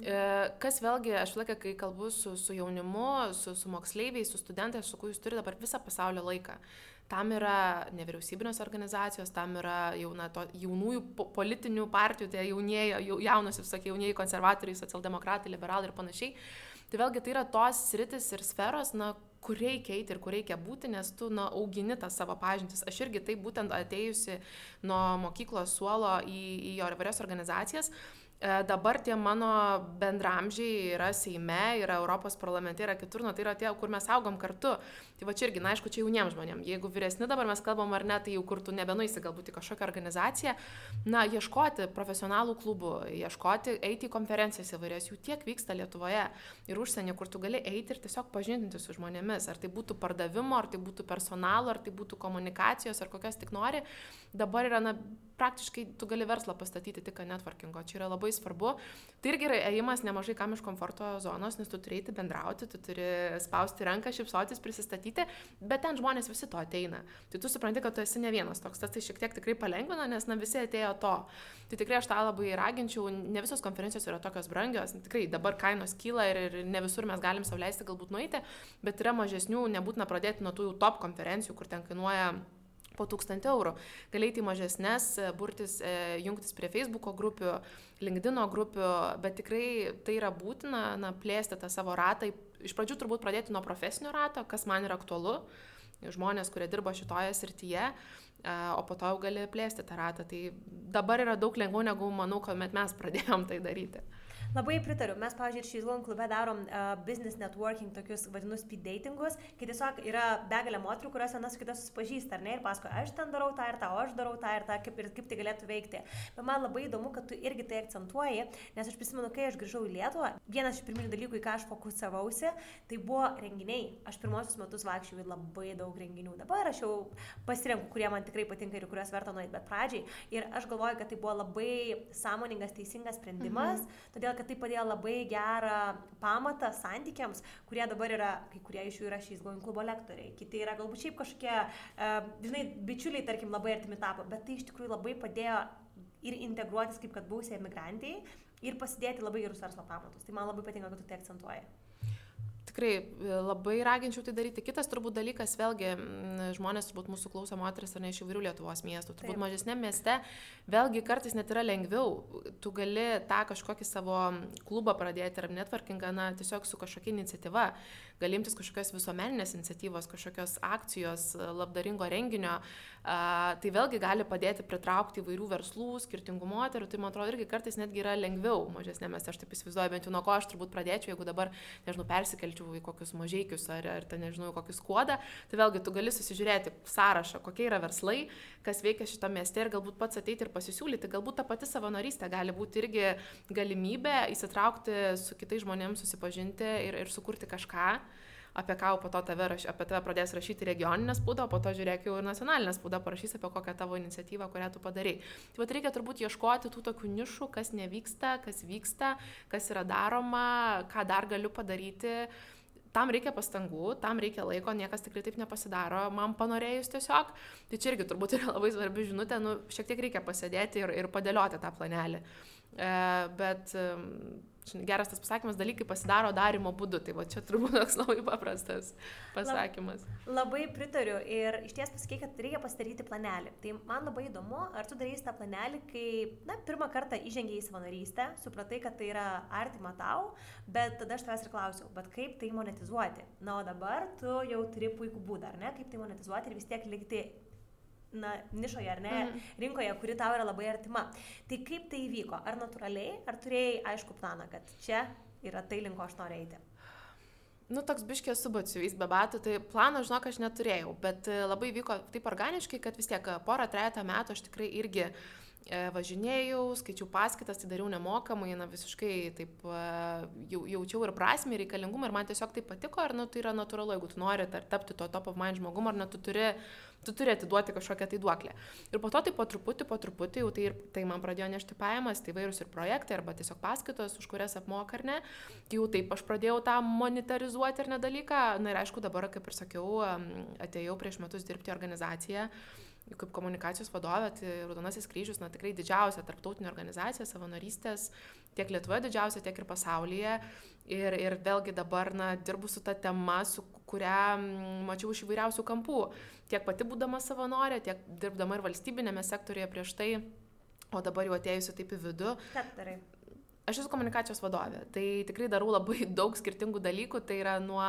Kas vėlgi, aš laiką, kai kalbu su, su jaunimu, su, su moksleiviais, su studentais, su kuriais turi dabar visą pasaulio laiką. Tam yra nevyriausybinės organizacijos, tam yra jauna, to, jaunųjų po, politinių partijų, tai jaunieji, jaunus, visokie jaunieji konservatoriai, socialdemokratai, liberalai ir panašiai. Tai vėlgi tai yra tos sritis ir sferos, na, kur reikia eiti ir kur reikia būti, nes tu, na, augini tą savo pažintis. Aš irgi taip būtent atėjusi nuo mokyklos suolo į, į įvairias organizacijas, E, dabar tie mano bendramžiai yra Seime, yra Europos parlamente, yra kitur, nu, tai yra tie, kur mes augom kartu. Tai va čia irgi, na, aišku, čia jauniems žmonėms. Jeigu vyresni dabar mes kalbam ar ne, tai jau kur tu nebenuisi galbūt į kažkokią organizaciją, na, ieškoti profesionalų klubų, ieškoti, eiti į konferencijas įvairias, jų tiek vyksta Lietuvoje ir užsienį, kur tu gali eiti ir tiesiog pažindinti su žmonėmis. Ar tai būtų pardavimo, ar tai būtų personalo, ar tai būtų komunikacijos, ar kokias tik nori. Dabar yra, na, praktiškai tu gali verslą pastatyti tik networkingo. Čia yra labai svarbu. Tai irgi yra ėjimas nemažai kam iš komforto zonos, nes tu turi eiti bendrauti, tu turi spausti ranką, šipsotis, prisistatyti, bet ten žmonės visi to ateina. Tai tu supranti, kad tu esi ne vienas toks, tas tai šiek tiek tikrai palengvina, nes na visi atėjo to. Tai tikrai aš tą labai raginčiau, ne visos konferencijos yra tokios brangios, tikrai dabar kainos kyla ir, ir ne visur mes galim sauliaisti galbūt nueiti, bet yra mažesnių, nebūtina pradėti nuo tų top konferencijų, kur ten kainuoja po 1000 eurų. Galėjai į mažesnės, e, burtis, e, jungtis prie Facebook'o grupių, LinkedIn'o grupių, bet tikrai tai yra būtina, na, plėsti tą savo ratą. Iš pradžių turbūt pradėti nuo profesinio rato, kas man yra aktualu, žmonės, kurie dirba šitoje srityje, e, o po to jau gali plėsti tą ratą. Tai dabar yra daug lengviau negu manau, kuomet mes pradėjom tai daryti. Labai pritariu. Mes, pavyzdžiui, ir šį Zlon klube darom uh, business networking, tokius vadinus speed datingus, kai tiesiog yra begalė moterų, kurios viena su kita susipažįsta, ar ne, ir pasakoja, aš ten darau tą ir tą, o aš darau tą ir tą, kaip, ir kaip tai galėtų veikti. Bet man labai įdomu, kad tu irgi tai akcentuoji, nes aš prisimenu, kai aš grįžau į Lietuvą, vienas iš pirminių dalykų, į ką aš fokusavausi, tai buvo renginiai. Aš pirmosius metus vaikščiau į labai daug renginių. Dabar aš jau pasirenku, kurie man tikrai patinka ir kuriuos verta nueiti, bet pradžiai. Ir aš galvoju, kad tai buvo labai sąmoningas, teisingas sprendimas, mhm. todėl kad tai padėjo labai gerą pamatą santykiams, kurie dabar yra, kai kurie iš jų yra šīs Going klubo lektoriai, kiti yra galbūt šiaip kažkokie, uh, žinai, bičiuliai, tarkim, labai artimi tapo, bet tai iš tikrųjų labai padėjo ir integruotis kaip kad būsiai emigrantai ir pasidėti labai gerus verslo pamatus. Tai man labai patinka, kad tu tai akcentuoji tikrai e, labai raginčiau tai daryti. Kitas turbūt dalykas, vėlgi, žmonės turbūt mūsų klauso moteris ar ne iš įvairių Lietuvos miestų. Turbūt Taip. mažesnėme mieste, vėlgi kartais net yra lengviau. Tu gali tą kažkokį savo klubą pradėti ar networkingą, na, tiesiog su kažkokia iniciatyva. Gali imtis kažkokios visuomeninės iniciatyvos, kažkokios akcijos, labdaringo renginio. Tai vėlgi gali padėti pritraukti įvairių verslų, skirtingų moterų. Tai man atrodo irgi kartais netgi yra lengviau mažesnėme mieste. Aš taip įsivaizduoju, bent jau nuo ko aš turbūt pradėčiau, jeigu dabar, nežinau, persikelčiau į kokius mažiekius ar, ar ten nežinau, kokius kuodą, tai vėlgi tu gali susižiūrėti sąrašą, kokie yra verslai, kas veikia šitą miestą ir galbūt pats ateiti ir pasisiūlyti. Galbūt ta pati savanorystė gali būti irgi galimybė įsitraukti su kitais žmonėmis, susipažinti ir, ir sukurti kažką apie ką po to tave, raš, apie tave pradės rašyti regioninė spauda, o po to žiūrėk jau ir nacionalinė spauda parašys apie kokią tavo iniciatyvą, kurią tu padarai. Tai vad reikia turbūt ieškoti tų tokių nišų, kas nevyksta, kas vyksta, kas yra daroma, ką dar galiu padaryti tam reikia pastangų, tam reikia laiko, niekas tikrai taip nepasidaro, man panorėjus tiesiog. Tai čia irgi turbūt yra labai svarbi žinutė, nu, šiek tiek reikia pasėdėti ir, ir padėlioti tą planelį. E, bet geras tas pasakymas, dalykai pasidaro darimo būdu, tai va čia turbūt toks labai paprastas pasakymas. Lab, labai pritariu ir iš ties pasakai, kad reikia pasidaryti planelį. Tai man labai įdomu, ar tu darysi tą planelį, kai, na, pirmą kartą įžengiai į savanorystę, supratai, kad tai yra artima tau, bet tada aš tavęs ir klausiau, bet kaip tai monetizuoti? Na, o dabar tu jau turi puikų būdą, ar ne, kaip tai monetizuoti ir vis tiek likti na, nišoje ar ne, mhm. rinkoje, kuri tau yra labai artima. Tai kaip tai įvyko? Ar natūraliai, ar turėjai aišku planą, kad čia yra tai, link ko aš noriu eiti? Nu, toks biškės su batsiuviais be batų, tai plano, žinok, aš neturėjau, bet e, labai vyko taip organiškai, kad vis tiek e, porą, trejata metų aš tikrai irgi uh, važinėjau, skaičiau paskaitas, tai dariau nemokamai, na visiškai taip e, jau, jaučiau ir prasme, ir reikalingumą, ir man tiesiog tai patiko, ir nu, tai yra natūralu, jeigu tu nori tapti to top of mind žmogum, ar ne, tu turi, tu turi atiduoti kažkokią tai duoklę. Ir po to tai po truputį, po truputį, jau tai, ir, tai man pradėjo nešti pajamas, tai vairūs ir projektai, arba tiesiog paskaitos, už kurias apmoka ar ne, tai jau taip aš pradėjau tą monetarizuoti ar ne dalyką, na ir aišku, dabar, kaip ir sakiau, atėjau prieš metus dirbti organizaciją kaip komunikacijos vadovė, tai Raudonasis kryžius, na tikrai didžiausia tarptautinė organizacija, savanorystės, tiek Lietuvoje didžiausia, tiek ir pasaulyje. Ir, ir vėlgi dabar, na, dirbu su ta tema, su kuria mačiau iš įvairiausių kampų. Tiek pati būdama savanorė, tiek dirbdama ir valstybinėme sektorėje prieš tai, o dabar jau atėjusi taip į vidų. Darai. Aš esu komunikacijos vadovė, tai tikrai darau labai [LAUGHS] daug skirtingų dalykų, tai yra nuo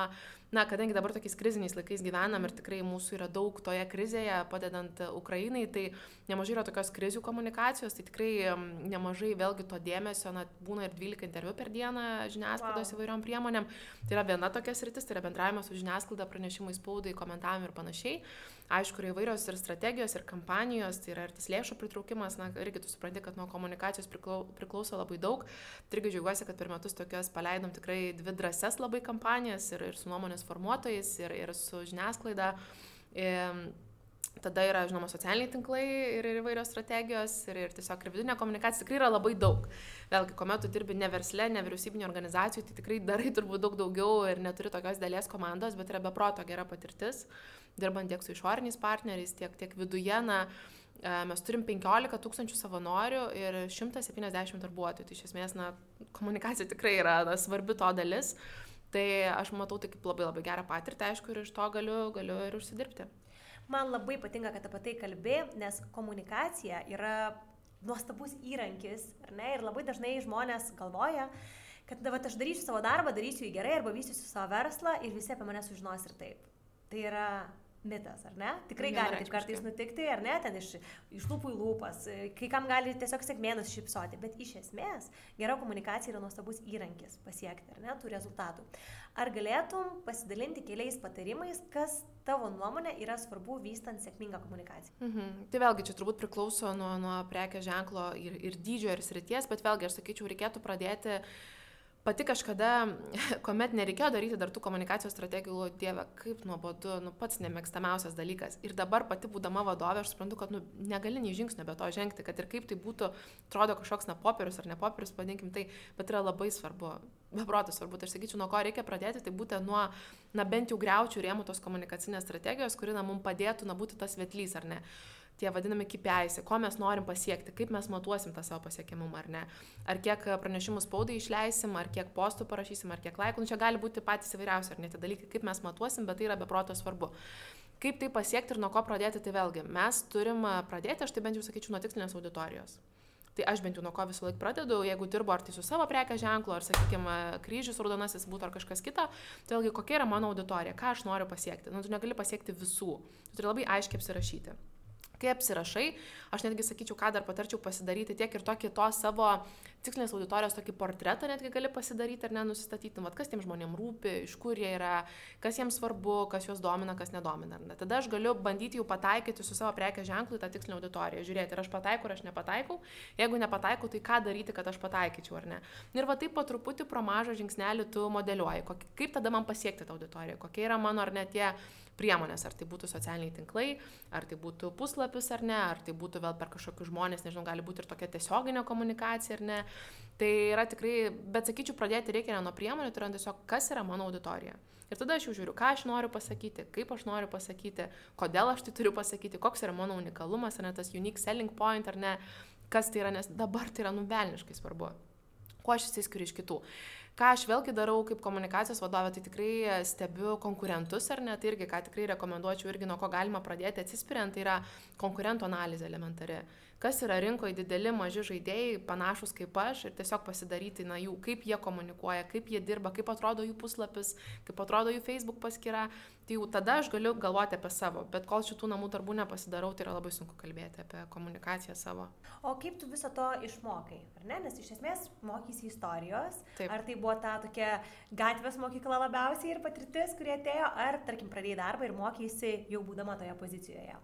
na, kadangi dabar tokiais kriziniais laikais gyvenam ir tikrai mūsų yra daug toje krizėje, padedant Ukrainai, tai nemažai yra tokios krizių komunikacijos, tai tikrai nemažai vėlgi to dėmesio, na, būna ir 12 interviu per dieną žiniasklaidos wow. įvairiom priemonėm. Tai yra viena tokia sritis, tai yra bendravimas su žiniasklaida, pranešimai spaudai, komentavimai ir panašiai. Aišku, yra įvairios ir strategijos, ir kampanijos, tai yra ir tas lėšų pritraukimas, na, irgi tu supranti, kad nuo komunikacijos priklauso labai daug. Irgi džiaugiuosi, kad per metus tokias paleidom tikrai dvi drąses labai kampanijas ir, ir su nuomonės formuotojais, ir, ir su žiniasklaida. Ir, Tada yra, žinoma, socialiniai tinklai ir, ir įvairios strategijos ir, ir tiesiog ir vidinė komunikacija tikrai yra labai daug. Vėlgi, kuomet tu dirbi ne versle, ne vyriausybinio organizacijų, tai tikrai darai turbūt daug daugiau ir neturi tokios dalies komandos, bet yra beproto gera patirtis. Uh, dirbant tiek su išoriniais partneriais, tiek, tiek viduje. Na, e, mes turim 15 tūkstančių savanorių ir 170 darbuotojų. Tai iš esmės, na, komunikacija tikrai yra na, svarbi to dalis. Tai aš matau tai kaip labai labai gerą patirtį, aišku, ir iš to galiu, galiu ir užsidirbti. Man labai patinka, kad apie tai kalbė, nes komunikacija yra nuostabus įrankis, ar ne? Ir labai dažnai žmonės galvoja, kad dabar aš darysiu savo darbą, darysiu jį gerai arba vystysiu savo verslą ir visi apie mane sužinos ir taip. Tai yra mitas, ar ne? Tikrai gali taip kartais nutikti, ar ne, ten iš, iš lūpų į lūpas, kai kam gali tiesiog sėkmėnus šipsoti, bet iš esmės gera komunikacija yra nuostabus įrankis pasiekti, ar ne, tų rezultatų. Ar galėtum pasidalinti keliais patarimais, kas tavo nuomonė yra svarbu vystant sėkmingą komunikaciją? Mhm. Tai vėlgi čia turbūt priklauso nuo, nuo prekės ženklo ir, ir dydžio ir srities, bet vėlgi aš sakyčiau, reikėtų pradėti uh, pati kažkada, [LAUGHS] kuomet nereikėjo daryti dar tų komunikacijos strategijų, galvoju, dieve, kaip nuobodu, nu pats nemėgstamiausias dalykas. Ir dabar pati būdama vadovė, aš suprantu, kad nu, negali nei žingsnio be to žengti, kad ir kaip tai būtų, atrodo kažkoks na popierius ar ne popierius, vadinkim tai, bet yra labai svarbu, beprotis svarbu, tai aš sakyčiau, nuo ko reikia pradėti, tai būtent nuo, na bent jau greučių rėmų tos komunikacinės strategijos, kuri na mums padėtų, na būti tas vietlys ar ne tie vadinami kipiaisi, ko mes norim pasiekti, kaip mes matuosim tą savo pasiekimumą ar ne. Ar kiek pranešimų spaudai išleisim, ar kiek postų parašysim, ar kiek laikų, nu, čia gali būti patys įvairiausi ar ne tie dalykai, kaip mes matuosim, bet tai yra beproto svarbu. Kaip tai pasiekti ir nuo ko pradėti, tai vėlgi mes turim pradėti, aš tai bent jau sakyčiau, nuo tikslinės auditorijos. Tai aš bent jau nuo ko visą laiką pradedu, jeigu dirbu ar tai su savo prekės ženklu, ar, sakykime, kryžius raudonasis būtų ar kažkas kita, tai vėlgi kokia yra mano auditorija, ką aš noriu pasiekti. Nu, tu negali pasiekti visų, tu turi labai aiškiai apsirašyti kai apsirašai, aš netgi sakyčiau, ką dar patarčiau pasidaryti tiek ir tokį to savo tikslinės auditorijos tokį portretą netgi gali pasidaryti ar nenusistatyti, nu, vat, kas tiem žmonėm rūpi, iš kur jie yra, kas jiems svarbu, kas juos domina, kas nedomina. Ne. Tada aš galiu bandyti jau pataikyti su savo prekės ženklu tą tikslinę auditoriją, žiūrėti, ar aš pataikau, ar aš nepataikau. Jeigu nepataikau, tai ką daryti, kad aš pataikyčiau, ar ne. Ir va taip po truputį pro mažą žingsnelį tu modeliuoji, kaip tada man pasiekti tą auditoriją, kokie yra mano ar net tie priemonės, ar tai būtų socialiniai tinklai, ar tai būtų puslapis ar ne, ar tai būtų vėl per kažkokius žmonės, nežinau, gali būti ir tokia tiesioginė komunikacija ar ne. Tai yra tikrai, bet sakyčiau, pradėti reikia ne nuo priemonių, tai yra tiesiog, kas yra mano auditorija. Ir tada aš jau žiūriu, ką aš noriu pasakyti, kaip aš noriu pasakyti, kodėl aš tai turiu pasakyti, koks yra mano unikalumas, ar ne tas unique selling point, ar ne, kas tai yra, nes dabar tai yra nuvelniškai svarbu. Kuo aš įsiskiriu iš kitų. Ką aš vėlgi darau kaip komunikacijos vadovė, tai tikrai stebiu konkurentus ar ne, tai irgi ką tikrai rekomenduočiau irgi nuo ko galima pradėti atsispiriant, tai yra konkurentų analizė elementari kas yra rinkoje dideli, maži žaidėjai, panašus kaip aš ir tiesiog pasidaryti, na, jų, kaip jie komunikuoja, kaip jie dirba, kaip atrodo jų puslapis, kaip atrodo jų Facebook paskyra, tai jau tada aš galiu galvoti apie savo, bet kol šitų namų darbų nepasidarau, tai yra labai sunku kalbėti apie komunikaciją savo. O kaip tu viso to išmokai, ar ne? Nes iš esmės mokysi istorijos, Taip. ar tai buvo ta tokia gatvės mokykla labiausiai ir patirtis, kurie atėjo, ar tarkim pradėjai darbą ir mokysi jau būdama toje pozicijoje?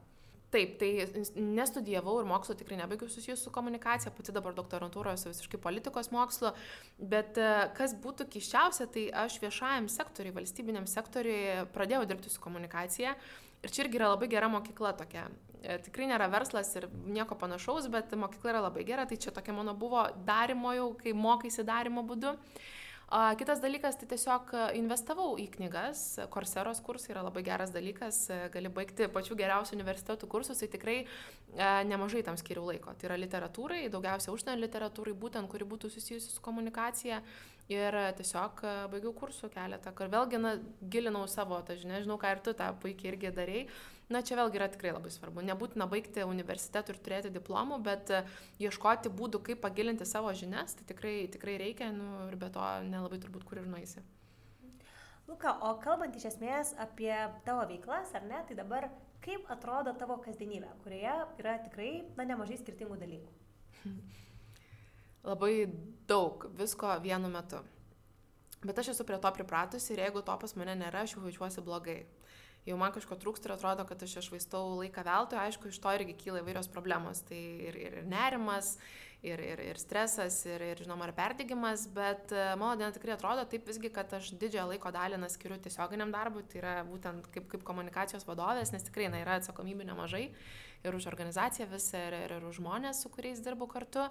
Taip, tai nestudijavau ir mokslo tikrai nebaigiau susijus su komunikacija, pati dabar doktorantūroje esu visiškai politikos mokslo, bet e, kas būtų kiščiausia, tai aš viešajam sektoriui, valstybiniam sektoriui pradėjau dirbti su komunikacija ir čia irgi yra labai gera mokykla tokia. E, tikrai nėra verslas ir nieko panašaus, bet mokykla yra labai gera, tai čia tokia mano buvo darimo jau, kai mokaisi darimo būdu. A, kitas dalykas, tai tiesiog investavau į knygas, Korseros kursai yra labai geras dalykas, gali baigti pačių geriausių universitetų kursus, tai tikrai e, nemažai tam skiriu laiko. Tai yra literatūrai, daugiausia užsienio literatūrai, būtent kuri būtų susijusi su komunikacija. Ir tiesiog baigiau kursų keletą, kur vėlgi na, gilinau savo, tai žinai, žinau, ką ir tu tą puikiai irgi darėjai. Na, čia vėlgi yra tikrai labai svarbu. Nebūtina baigti universitetų ir turėti diplomų, bet e, ieškoti būdų, kaip pagilinti savo žinias, tai tikrai, tikrai reikia nu, ir be to nelabai turbūt kur ir nueisi. Luka, o kalbant iš esmės apie tavo veiklas, ar ne, tai dabar kaip atrodo tavo kasdienybė, kurioje yra tikrai, na, nemažai skirtingų dalykų? [LAUGHS] Labai daug visko vienu metu. Bet aš esu prie to pripratusi ir jeigu to pas mane nėra, aš jau jaučiuosi blogai jau man kažko trūksta ir atrodo, kad aš išvaistau laiką veltui, aišku, iš to irgi kyla įvairios problemos. Tai ir, ir, nerimas, ir, ir, ir stresas, ir, ir žinoma, ir perdegimas, bet e, mano diena tikrai atrodo taip visgi, kad aš didžiąją laiko dalį skiriu tiesioginiam darbui, tai yra būtent kaip, kaip komunikacijos vadovės, nes tikrai na, yra atsakomybių nemažai ir už organizaciją visą, ir, ir, ir už žmonės, su kuriais dirbu kartu.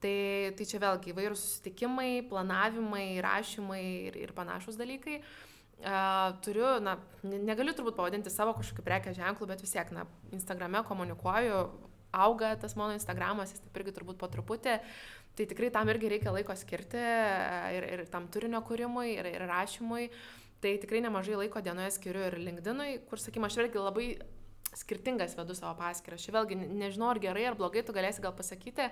Tai, tai čia vėlgi įvairūs susitikimai, planavimai, rašymai ir, ir panašus dalykai. Uh, Uh, turiu, na, negaliu turbūt pavadinti savo kažkokį prekės ženklų, bet vis tiek, na, Instagrame komunikuoju, auga tas mano Instagramas, jis taip irgi turbūt po truputį, tai tikrai tam irgi reikia laiko skirti ir, ir tam turinio kūrimui, ir, ir rašymui. Tai tikrai nemažai laiko dienoje skiriu ir LinkedInui, kur, sakykim, aš irgi labai skirtingas vedu savo paskyras. Čia vėlgi nežinau, ar gerai ar blogai, tu galėsi gal pasakyti,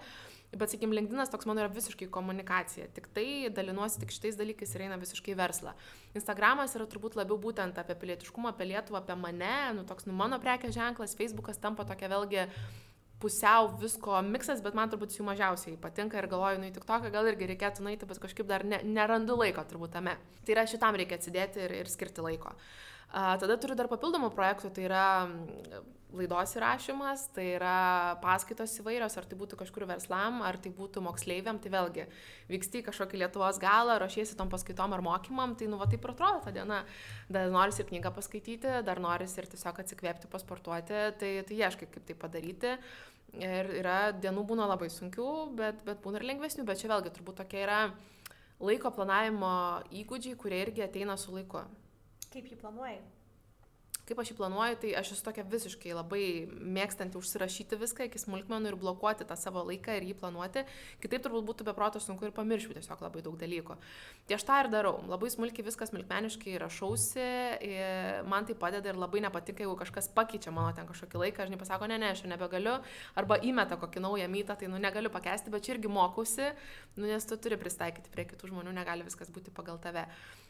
bet, sakykim, LinkedInas toks mano yra visiškai komunikacija. Tik tai dalinuosi tik šitais dalykais ir eina visiškai verslą. Instagramas yra turbūt labiau būtent apie pilietiškumą, apie Lietuvą, apie mane, nu toks, nu mano prekės ženklas, Facebookas tampa tokia vėlgi pusiau visko miksas, bet man turbūt jų mažiausiai patinka ir galvoju, nu į tik toką gal irgi reikėtų nueiti, bet kažkaip dar ne, nerandu laiko turbūt tame. Tai yra šitam reikia atsidėti ir, ir skirti laiko. A, tada turiu dar papildomų projektų, tai yra laidos įrašymas, tai yra paskaitos įvairios, ar tai būtų kažkur verslam, ar tai būtų moksleiviam, tai vėlgi vyksti į kažkokį Lietuvos galą, ruošiesi tom paskaitom ar mokymam, tai nu va taip ir atrodo ta diena. Dar noris ir knygą paskaityti, dar noris ir tiesiog atsikvėpti, pasportuoti, tai, tai ieškai kaip tai padaryti. Ir yra dienų būna labai sunkių, bet, bet būna ir lengvesnių, bet čia vėlgi turbūt tokia yra laiko planavimo įgūdžiai, kurie irgi ateina su laiku. Kaip jį planuoji? kaip aš jį planuoju, tai aš esu tokia visiškai labai mėgstanti užsirašyti viską iki smulkmenų ir blokuoti tą savo laiką ir jį planuoti. Kitaip turbūt būtų beproto sunku ir pamiršti tiesiog labai daug dalykų. Tai aš tą ir darau. Labai smulkiai viskas smulkmeniškai rašausi, man tai padeda ir labai nepatinka, jeigu kažkas pakeičia mano ten kažkokį laiką, aš nepasako, ne, ne, aš nebegaliu, arba įmeta kokį naują mytą, tai nu negaliu pakesti, bet čia irgi mokausi, nu, nes tu turi pristaikyti prie kitų žmonių, negali viskas būti pagal tave.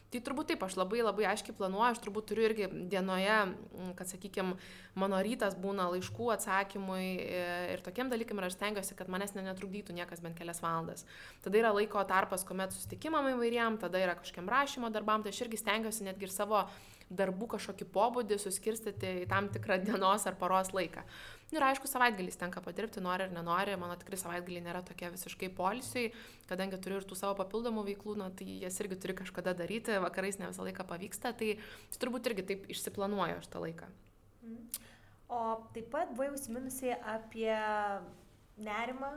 Tai turbūt taip, aš labai labai aiškiai planuoju, aš turbūt turiu irgi dienoje, mm, kad, sakykime, mano rytas būna laiškų atsakymui e, ir tokiem dalykam ir aš stengiuosi, kad manęs netrukdytų niekas bent kelias valandas. Tada yra laiko tarpas, kuomet susitikimam įvairiam, tada yra kažkokiam rašymo darbam, tai aš irgi stengiuosi netgi ir savo darbų kažkokį pobūdį suskirstyti į tam tikrą [LAUGHS] dienos ar paros laiką. Nu ir aišku, savaitgaliais tenka padirbti, nori ar nenori, mano tikrai savaitgaliai nėra tokie visiškai polisiai, kadangi turiu ir tų savo papildomų veiklų, na, tai jas irgi turi kažkada daryti, vakarais ne visą laiką pavyksta, tai, tai turbūt irgi taip išsiplanuoju aš tą laiką. Mhm. O taip pat buvai užsiminusi apie nerimą,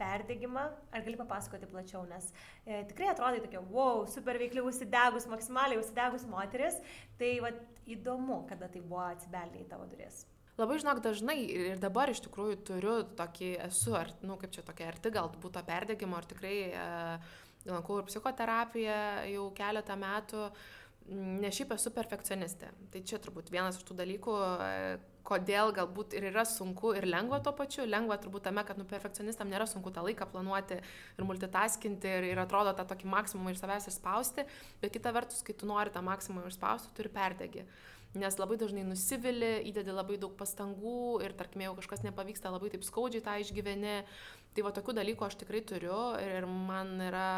perdegimą, ar gali papasakoti plačiau, nes e, tikrai atrodai tokia, wow, super veikliai užsidegus, maksimaliai užsidegus moteris, tai va, įdomu, kada tai buvo atsibeldė į tavo duris. Labai žinok, dažnai ir dabar iš tikrųjų turiu tokį, esu, ar, nu, kaip čia tokia arti galbūt to perdegimo, ar tikrai e, lankau ir psichoterapiją jau keletą metų, ne šiaip esu perfekcionistė. Tai čia turbūt vienas iš tų dalykų, e, kodėl galbūt ir yra sunku ir lengva tuo pačiu. Lengva turbūt tame, kad nu, perfekcionistam nėra sunku tą laiką planuoti ir multitaskinti ir, ir atrodo tą tokį maksimumą iš savęs išspausti, bet kita vertus, kai tu nori tą maksimumą išspausti, turi perdegi. Nes labai dažnai nusivili, įdedi labai daug pastangų ir, tarkim, jeigu kažkas nepavyksta, labai taip skaudžiai tą išgyveni. Tai va tokių dalykų aš tikrai turiu ir, ir man yra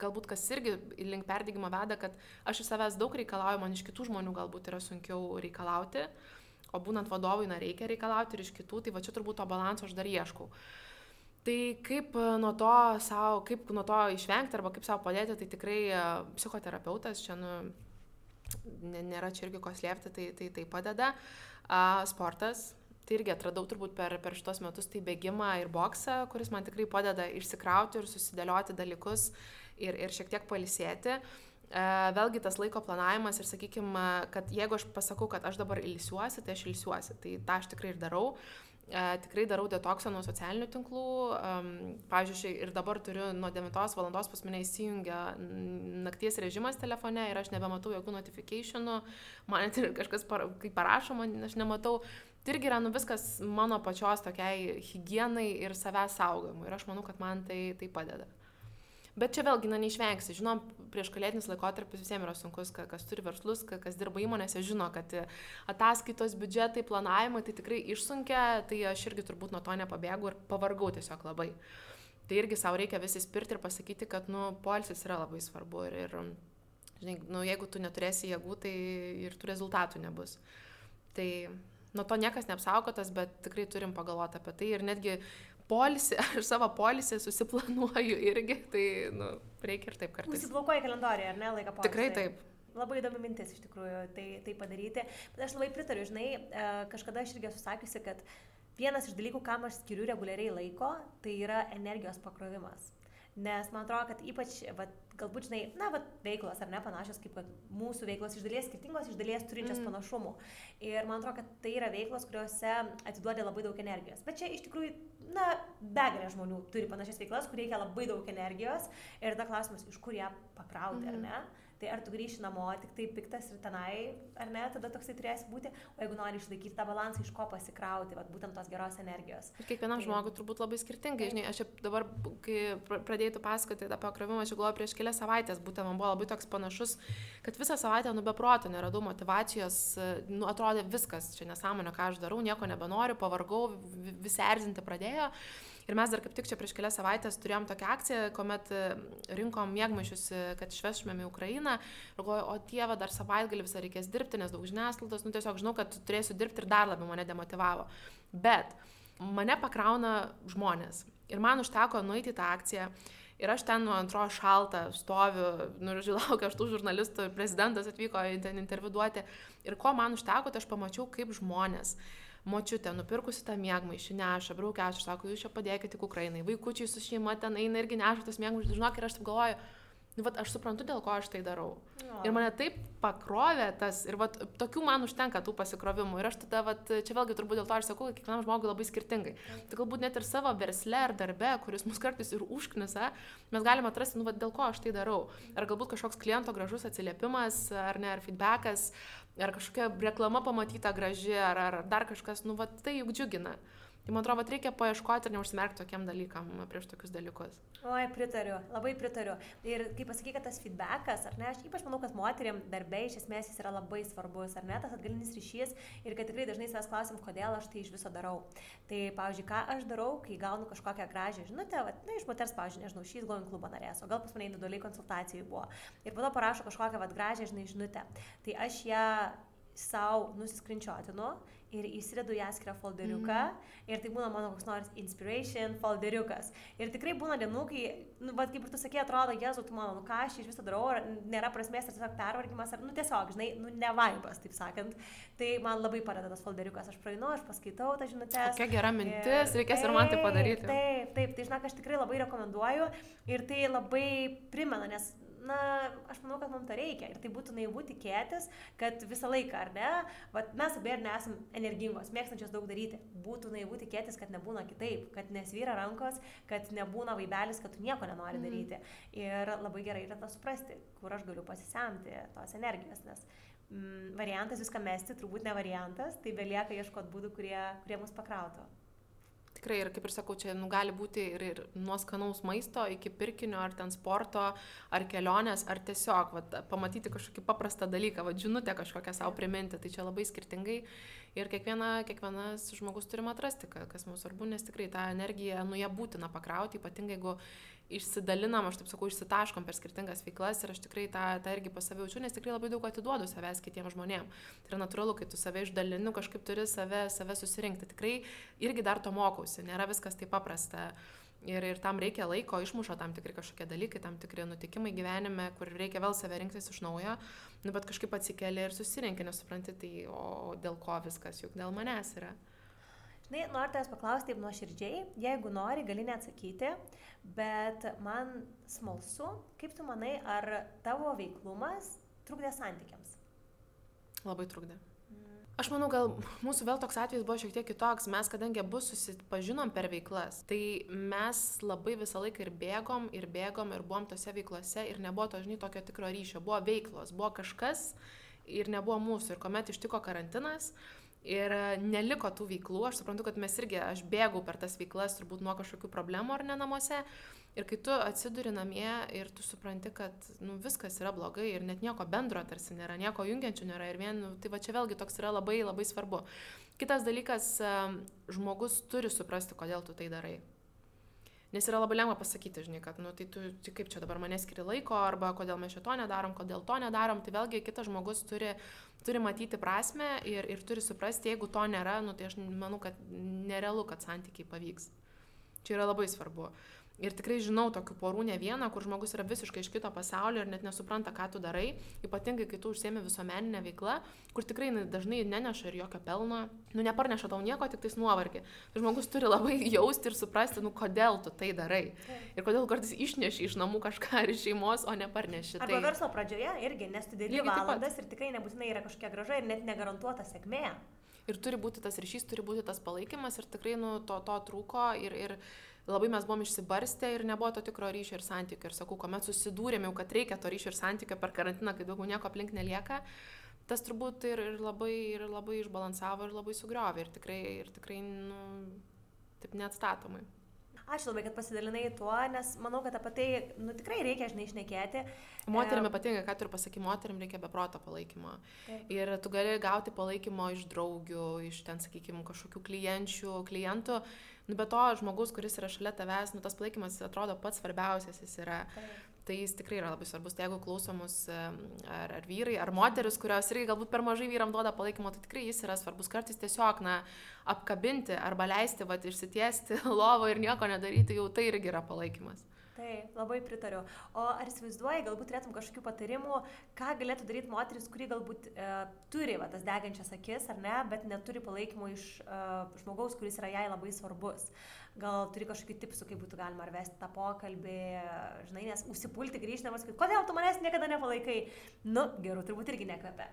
galbūt kas irgi link perdėgymo veda, kad aš iš savęs daug reikalauju, man iš kitų žmonių galbūt yra sunkiau reikalauti. Uh, o būnant vadovui, na, reikia reikalauti ir iš kitų, tai va čia turbūt to balanso aš dar ieškau. Tai kaip e, nuo to, savo, kaip nuo to išvengti arba kaip savo padėti, tai tikrai e, psichoterapeutas čia, nu, nėra čia irgi ko slėpti, tai tai, tai padeda. A, sportas, tai irgi atradau turbūt per, per šitos metus, tai bėgimą ir boksą, kuris man tikrai padeda išsikrauti ir susidėlioti dalykus ir, ir šiek tiek palisėti. E, vėlgi tas laiko planavimas ir sakykime, kad jeigu aš pasakau, kad aš dabar ilsiuosi, tai aš ilsiuosi. Tai tą aš tikrai ir darau. E, tikrai darau detoksą nuo socialinių tinklų. Pavyzdžiui, ir dabar turiu nuo 9 val. pas mane įsijungia nakties režimas telefone ir aš nebematau jokių notifikationų. Man net ir kažkas, par, kai parašo, man aš nematau. Tai irgi yra nu, viskas mano pačios tokiai hygienai ir savęs saugojimui. Ir aš manau, kad man tai, tai padeda. Bet čia vėlgi, na, neišvengsi. Žinom, prieš kalėdinis laikotarpis visiems yra sunkus, kas turi verslus, kas dirba įmonėse, žino, kad ataskaitos, biudžetai, planavimai tai tikrai išsunkia, tai aš irgi turbūt nuo to nepabėgu ir pavargau tiesiog labai. Tai irgi savo reikia visi spirti ir pasakyti, kad, nu, polisis yra labai svarbu ir, ir žinai, nu, jeigu tu neturėsi jėgų, tai ir tų rezultatų nebus. Tai nuo to niekas neapsaugotas, bet tikrai turim pagalvoti apie tai ir netgi polisį, [LAUGHS] aš savo polisį susiplanuoju irgi, tai nu, reikia ir taip kartais. Užsiblokuoji kalendoriją, ar ne, laiką polisį? Tikrai taip. Labai įdomi mintis iš tikrųjų tai, tai padaryti. Bet aš labai pritariu, žinai, e, kažkada aš irgi esu sakiusi, kad vienas iš dalykų, kam aš skiriu reguliariai laiko, tai yra energijos pakrovimas. Nes man atrodo, kad ypač, va, galbūt, žinai, na, va, veiklos ar ne panašios, kaip mūsų veiklos iš dalies skirtingos, iš dalies turinčios mm. panašumų. Ir man atrodo, kad tai yra veiklos, kuriuose atiduoda labai daug energijos. Bet čia iš tikrųjų, na, begalė žmonių turi panašias veiklas, kur reikia labai daug energijos. Ir tada klausimas, iš kur ją pakrauti, mm. ar ne? Tai ar tu grįši namo tik tai piktas ir tenai, ar ne, tada toksai turėsi būti, o jeigu nori išlaikyti tą balansą, iš ko pasikrauti, vat, būtent tos geros energijos. Ir kiekvienam tai... žmogui turbūt labai skirtingai, žinai, aš dabar, kai pradėjai pasakoti apie krovimą, aš galvoju prieš kelias savaitės, būtent man buvo labai toks panašus, kad visą savaitę, nu, be proto neradau motivacijos, nu, atrodė viskas, čia nesąmonė, ką aš darau, nieko nebenoriu, pavargau, visi erzinti pradėjo. Ir mes dar kaip tik čia prieš kelias savaitės turėjom tokią akciją, kuomet e, rinkom mėgmaišius, e, kad išveštumėm į Ukrainą. Ir galvoju, o Dieve, dar savaitgalį visą reikės dirbti, nes daug žiniasklaidos, nu tiesiog žinau, kad turėsiu dirbti ir dar labiau mane demotivavo. Bet mane pakrauna žmonės. Ir man užteko nueiti į tą akciją. Ir aš ten, nu, antro šaltą stoviu, nu, ir laukiu, aš tų žurnalistų, prezidentas atvyko ten interviduoti. Ir ko man užteko, tai aš pamačiau, kaip žmonės močiutė nupirkusi tą mėgmaišį neša, braukia, aš sako, jūs čia padėkite Ukrainai, vaikučiai su šeima ten eina irgi neša tas mėgmaišis, žinok, ir aš taip galvoju, Nu, vat, aš suprantu, dėl ko aš tai darau. Jo. Ir mane taip pakrovė tas, ir vat, tokių man užtenka tų pasikrovimų. Ir aš tada, vat, čia vėlgi turbūt dėl to aš sakau, kiekvienam žmogui labai skirtingai. Tai galbūt net ir savo versle ar darbe, kuris mus kartais ir užknisa, mes galime atrasti, nu, vat, dėl ko aš tai darau. Ar galbūt kažkoks kliento gražus atsiliepimas, ar ne, ar feedbackas, ar kažkokia reklama pamatyta graži, ar, ar dar kažkas, nu, vat, tai juk džiugina. Tai man atrodo, reikia paieškoti ir neužsimerkti tokiam dalykam prieš tokius dalykus. Oi, pritariu, labai pritariu. Ir kaip pasakyk, kad tas feedbackas, ar ne, aš ypač manau, kad moteriam darbė iš esmės jis yra labai svarbus, ar ne, tas atgalinis ryšys ir kad tikrai dažnai savęs klausim, kodėl aš tai iš viso darau. Tai, pavyzdžiui, ką aš darau, kai gaunu kažkokią gražią žinutę, va, na, iš moters, pavyzdžiui, nežinau, šį going klubą narės, o gal pas mane individualiai konsultacijai buvo. Ir po to parašo kažkokią va, gražią, žinai, žinutę. Tai aš ją savo nusiskrinčiotinu ir įsidedu į atskirą folderiuką mm. ir tai būna mano koks nors inspiration folderiukas. Ir tikrai būna dienų, kai, nu, bet kaip ir tu sakė, atrodo, jezu, tu mano, nu ką aš iš viso darau, ar nėra prasmės, ar tiesiog pervargimas, ar, nu, tiesiog, žinai, nu, nevaibas, taip sakant. Tai man labai padeda tas folderiukas, aš praeinu, aš paskaitau tą žinutę. Kokia gera mintis, reikės taip, ir man tai padaryti. Taip, taip, tai žinok, aš tikrai labai rekomenduoju ir tai labai primena, nes na, aš manau, kad mums to reikia. Ir tai būtų naivu tikėtis, kad visą laiką, ar ne, Vat mes abie ir nesam energingos, mėgstančios daug daryti. Būtų naivu tikėtis, kad nebūna kitaip, kad nesvyra rankos, kad nebūna vaibelis, kad tu nieko nenori mm. daryti. Ir labai gerai yra tą suprasti, kur aš galiu pasisemti tos energijos, nes mm, variantas viską mesti turbūt ne variantas, tai belieka ieškoti būdų, kurie, kurie mus pakrautų tikrai ir kaip ir sakau, čia nu, gali būti ir, ir nuo skanaus maisto iki pirkinio, ar ten sporto, ar kelionės, ar tiesiog vat, pamatyti kažkokį paprastą dalyką, va, žinutę kažkokią savo priminti. Tai čia labai skirtingai ir kiekviena, kiekvienas žmogus turime atrasti, kas mums svarbu, nes tikrai tą energiją, nu ją būtina pakrauti, ypatingai jeigu išsidalinam, aš taip sakau, išsitaškom per skirtingas veiklas ir aš tikrai tą, tą irgi pas save jaučiu, nes tikrai labai daug atiduodu savęs kitiems žmonėms. Tai yra natūralu, kai tu save išdalini, kažkaip turi save, save susirinkti. Tikrai irgi dar to mokausi, nėra viskas taip paprasta. Ir, ir tam reikia laiko, išmuša tam tikri kažkokie dalykai, tam tikri nutikimai gyvenime, kur reikia vėl save rinktis iš naujo, nu, bet kažkaip atsikeli ir susirinki, nesupranti, tai o dėl ko viskas, juk dėl manęs yra. Žinai, noriu tavęs paklausti taip nuoširdžiai, jeigu nori, gali neatsakyti, bet man smalsu, kaip tu manai, ar tavo veiklumas trukdė santykiams? Labai trukdė. Mm. Aš manau, gal mūsų vėl toks atvejis buvo šiek tiek kitoks. Mes, kadangi abu susipažinom per veiklas, tai mes labai visą laiką ir bėgom, ir bėgom, ir buvom tose veiklose, ir nebuvo to, žinai, tokio tikro ryšio. Buvo veiklos, buvo kažkas, ir nebuvo mūsų. Ir kuomet ištiko karantinas, uh, Ir e, neliko tų veiklų, aš suprantu, kad mes irgi, aš bėgau per tas veiklas turbūt nuo kažkokių problemų ar ne namuose. Ir kai tu atsiduri namie ir tu supranti, kad nu, viskas yra blogai ir net nieko bendro tarsi nėra, nieko jungiančių nėra ir vien, nu, tai va čia vėlgi toks yra labai labai svarbu. Kitas dalykas, e, žmogus turi suprasti, kodėl tu tai darai. Nes yra labai lengva pasakyti, žinai, kad, nu, tai tu, tai kaip čia dabar mane skiri laiko, arba kodėl mes šito nedarom, kodėl to nedarom, tai vėlgi kitas žmogus turi, turi matyti prasme ir, ir turi suprasti, jeigu to nėra, nu, tai aš manau, kad nerealu, kad santykiai pavyks. Čia yra labai svarbu. Ir tikrai žinau tokių porų ne vieną, kur žmogus yra visiškai iš kito pasaulio ir net nesupranta, ką tu darai, ypatingai kai tu užsiemi visuomeninę veiklą, kur tikrai dažnai neneša ir jokio pelno, nu neparneša tau nieko, tik tais nuovargį. Tai žmogus turi labai jausti ir suprasti, nu kodėl tu tai darai. Ir kodėl kartais išneši iš namų kažką ar iš šeimos, o neparneši. Arba tai... verslo pradžioje irgi, nes tu dėlį valandas ir tikrai nebūtinai yra kažkokia graža ir net negarantuota sėkmė. Ir turi būti tas ryšys, turi būti tas palaikymas ir tikrai nu, to, to trūko ir, ir labai mes buvom išsibarstę ir nebuvo to tikro ryšio ir santykio. Ir sakau, kuomet susidūrėm jau, kad reikia to ryšio ir santykio per karantiną, kai daugiau nieko aplink nelieka, tas turbūt ir, ir, labai, ir labai išbalansavo ir labai sugriovė ir tikrai, ir tikrai nu, taip neatstatomai. Ačiū labai, kad pasidalinai tuo, nes manau, kad apie tai nu, tikrai reikia, žinai, išnekėti. Moterim ypatingai, ką turiu pasakyti, moterim reikia beproto palaikymo. Taip. Ir tu gali gauti palaikymo iš draugių, iš ten, sakykime, kažkokių klienčių, klientų. Nu, be to, žmogus, kuris yra šalia tavęs, nu, tas palaikymas atrodo pats svarbiausias jis yra. Taip tai jis tikrai yra labai svarbus. Tai jeigu klausomus ar, ar vyrai, ar moteris, kurios irgi galbūt per mažai vyram duoda palaikymo, tai tikrai jis yra svarbus. Kartais tiesiog, na, apkabinti arba leisti, va, išsitiesti [LAUGHS] lovo ir nieko nedaryti, jau tai irgi yra palaikymas. Taip, labai pritariu. O ar įsivaizduoji, galbūt turėtum kažkokių patarimų, ką galėtų daryti moteris, kuri galbūt e, turi va, tas degančias akis ar ne, bet neturi palaikymo iš e, žmogaus, kuris yra jai labai svarbus. Gal turi kažkokių tipsų, kaip būtų galima ar vesti tą pokalbį, žinai, nes užsipulti grįžtamas, kodėl tu manęs niekada nepalaikai, nu, geru, turbūt irgi nekvepia.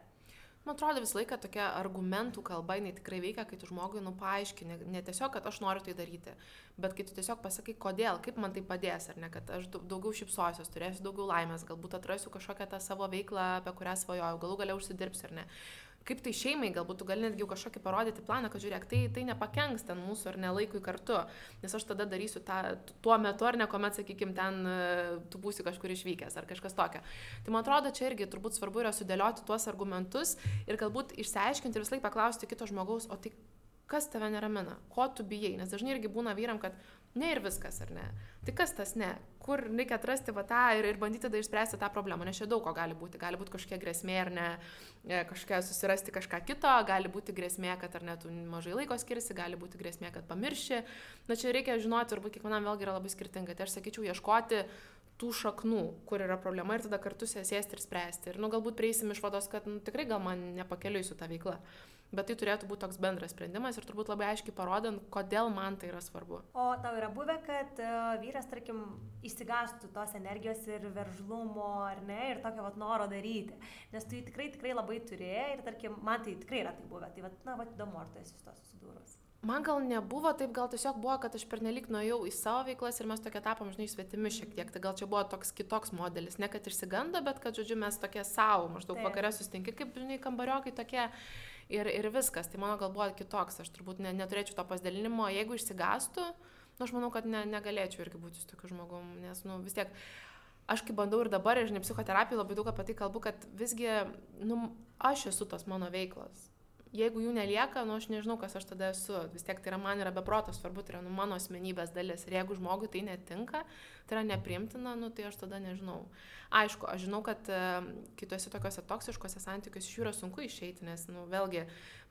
Man atrodo, visą laiką tokia argumentų kalba, jinai tikrai veikia, kai tu žmogui nupaaiškini, ne tiesiog, kad aš noriu tai daryti, bet kai tu tiesiog pasakai, kodėl, kaip man tai padės, ar ne, kad aš daugiau šipsosios, turėsiu daugiau laimės, galbūt atrasiu kažkokią tą savo veiklą, apie kurią svajojau, galų galiau užsidirbsiu, ar ne kaip tai šeimai, galbūt tu gali netgi kažkokį parodyti planą, kad žiūrėk, tai, tai nepakenks ten mūsų ar nelaikui kartu, nes aš tada darysiu tą tuo metu ar ne, kuomet, sakykime, ten e, tu būsi kažkur išvykęs ar kažkas tokio. Tai man atrodo, čia irgi turbūt svarbu yra sudėlioti tuos argumentus ir galbūt išsiaiškinti ir vis laik paklausti kito žmogaus, o tai kas tave neramina, ko tu bijai, nes dažnai irgi būna vyram, kad ne ir viskas, ar ne. Tai kas tas ne? Kur reikia atrasti va tą ir, ir bandyti tada išspręsti tą problemą, nes čia daug ko gali būti. Gali būti kažkokia grėsmė ar ne, e, kažkokia susirasti kažką kito, gali būti grėsmė, kad ar net mažai laiko skirsi, gali būti grėsmė, kad pamirši. Na čia reikia žinoti, turbūt kiekvienam vėlgi yra labai skirtinga. Tai aš sakyčiau, ieškoti tų šaknų, kur yra problema ir tada kartu sėsti ir spręsti. Ir, nu, galbūt prieisim išvados, kad nu, tikrai gal man nepakeliui su tą veiklą bet tai turėtų būti toks bendras sprendimas ir turbūt labai aiškiai parodant, kodėl man tai yra svarbu. O tau yra buvę, kad uh, vyras, tarkim, įsigastų tos energijos ir veržlumo, ar ne, ir tokio vat noro daryti, nes tu jį tikrai, tikrai labai turėjai ir, tarkim, man tai tikrai yra tai buvę, tai, vat, na, vat įdomu, ar tu esi su to susidūrus. Man gal nebuvo taip, gal tiesiog buvo, kad aš pernelik nuėjau į savo veiklas ir mes tokie tapom, žinai, svetimi šiek tiek. Tai gal čia buvo toks kitoks modelis. Ne kad išsigando, bet kad, žodžiu, mes tokie savo, maždaug vakare sustinki, kaip, žinai, kambariokai tokie ir, ir viskas. Tai mano gal buvo kitoks, aš turbūt ne, neturėčiau to pasidalinimo, jeigu išsigastų, nu, aš manau, kad ne, negalėčiau irgi būti su tokiu žmogum, nes, nu, vis tiek aš kaip bandau ir dabar, ir žinai, psichoterapijoje labai daug apie tai kalbu, kad visgi, nu, aš esu tos mano veiklos. Jeigu jų nelieka, nu aš nežinau, kas aš tada esu. Vis tiek tai yra man yra beprotas svarbu, tai yra nu, mano asmenybės dalis. Ir jeigu žmogui tai netinka, tai yra neprimtina, nu tai aš tada nežinau. Aišku, aš žinau, kad uh, kitose tokiuose toksiškose santykiuose iš jų yra sunku išeiti, nes, nu, vėlgi,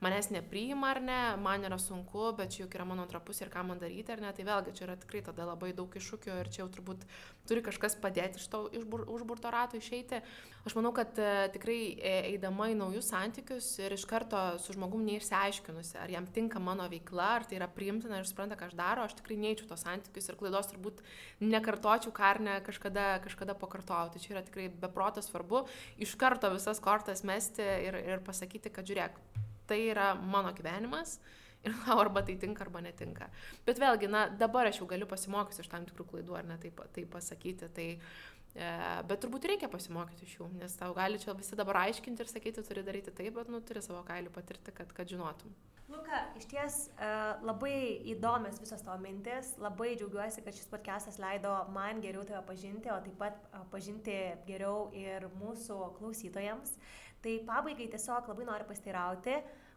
manęs nepriima ar ne, man yra sunku, bet čia juk yra mano antra pusė ir ką man daryti ar ne, tai vėlgi čia yra tikrai tada labai daug iššūkių ir čia jau turbūt turi kažkas padėti iš to išbur, užburto rato išeiti. Aš manau, kad uh, tikrai e, eidama į naujus santykius ir iš karto su žmogum neišsiaiškinusi, ar jam tinka mano veikla, ar tai yra priimtina ir supranta, ką aš darau, aš tikrai neįčiau tos santykius ir klaidos turbūt nekartočiau, ką ar ne kažkada, kažkada pakartojau. Tai čia yra tikrai beprotas svarbu iš karto visas kortas mesti ir, ir pasakyti, kad žiūrėk, tai yra mano gyvenimas ir [LAUGHS] tau arba tai tinka, arba netinka. Bet vėlgi, na, dabar aš jau galiu pasimokyti iš tam tikrų klaidų, ar ne taip, taip pasakyti. Tai, e, bet turbūt reikia pasimokyti iš jų, nes tau gali čia visi dabar aiškinti ir sakyti, turi daryti taip, bet, nu, turi savo kailių patirti, kad, kad žinotum. Luka, iš ties uh, labai įdomios visos tavo mintis, labai džiaugiuosi, kad šis podcastas leido man geriau tave pažinti, o taip pat uh, pažinti geriau ir mūsų klausytojams. Tai pabaigai tiesiog labai noriu pasteirauti,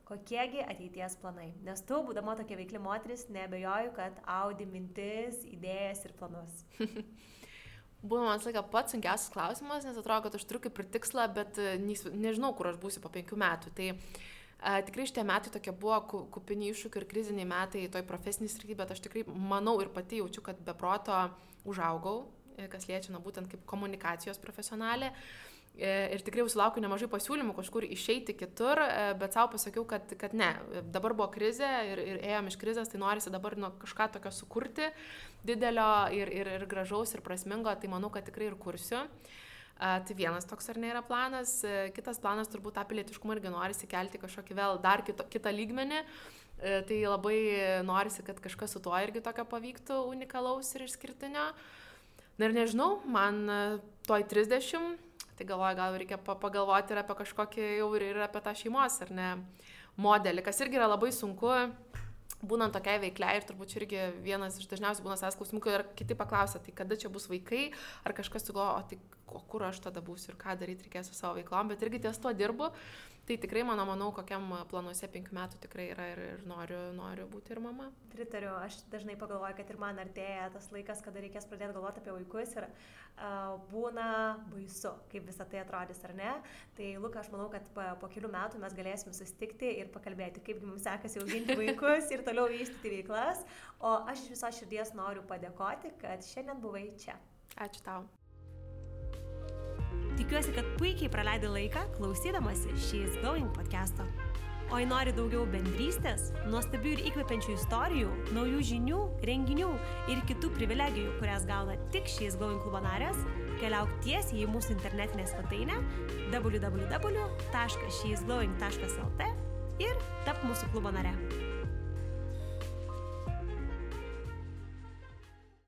kokiegi ateities planai. Nes tu, būdama tokia veikli moteris, nebejoju, kad audi mintis, idėjas ir planus. [LAUGHS] Būna man laiką pats sunkiausias klausimas, nes atrodo, kad aš turiu kaip ir tikslą, bet e, nežinau, kur aš būsiu po penkių metų. Tai uh, A, tikrai šitie metai tokie buvo kupini iššūkių ir kriziniai metai toj profesiniai srity, bet aš tikrai manau ir pati jaučiu, kad be proto užaugau, e, kas liečia, na, būtent kaip komunikacijos profesionalė. E, ir tikrai sulaukiu nemažai pasiūlymų kažkur išeiti kitur, e, bet savo pasakiau, kad, kad ne, dabar buvo krizė ir, ir ėjom iš krizės, tai norisi dabar nu, kažką tokio sukurti didelio ir, ir, ir gražaus ir prasmingo, tai manau, kad tikrai ir kursiu. Uh, Tai vienas toks ar ne yra planas. Kitas planas turbūt tą pilietiškumą irgi nori įsikelti kažkokį vėl dar kito, kitą lygmenį. E, tai labai norisi, kad kažkas su tuo irgi tokio pavyktų unikalaus ir išskirtinio. Na ir nežinau, man e, toj 30, tai galvoju, gal reikia pagalvoti ir apie kažkokį jau ir apie tą šeimos, ar ne, modelį, kas irgi yra labai sunku būnant tokiai veikliai ir turbūt irgi vienas iš dažniausiai būna savęs klausimų, ir kiti paklausia, tai kada čia bus vaikai, ar kažkas sugalvoja, o tai o kur aš tada būsiu ir ką daryti reikės su savo veiklom, bet irgi ties tuo dirbu. Tai tikrai, mano, manau, kokiam planuose penkių metų tikrai yra ir, ir noriu, noriu būti ir mama. Pritariu, aš dažnai pagalvoju, kad ir man artėja tas laikas, kada reikės pradėti galvoti apie vaikus ir uh, būna baisu, kaip visą tai atrodys, ar ne. Tai, Luka, aš manau, kad po, po kelių metų mes galėsime susitikti ir pakalbėti, kaip mums sekasi auginti vaikus ir toliau vystyti veiklas. O aš iš viso širdies noriu padėkoti, kad šiandien buvai čia. Ačiū tau. Tikiuosi, kad puikiai praleidai laiką klausydamasi She's Going podcast'o. O jei nori daugiau bendrystės, nuostabių ir įkvepiančių istorijų, naujų žinių, renginių ir kitų privilegijų, kurias gauna tik She's Going klubo narės, keliauk tiesiai į mūsų internetinę svetainę www.sheisglowing.lt ir tap mūsų klubo nare.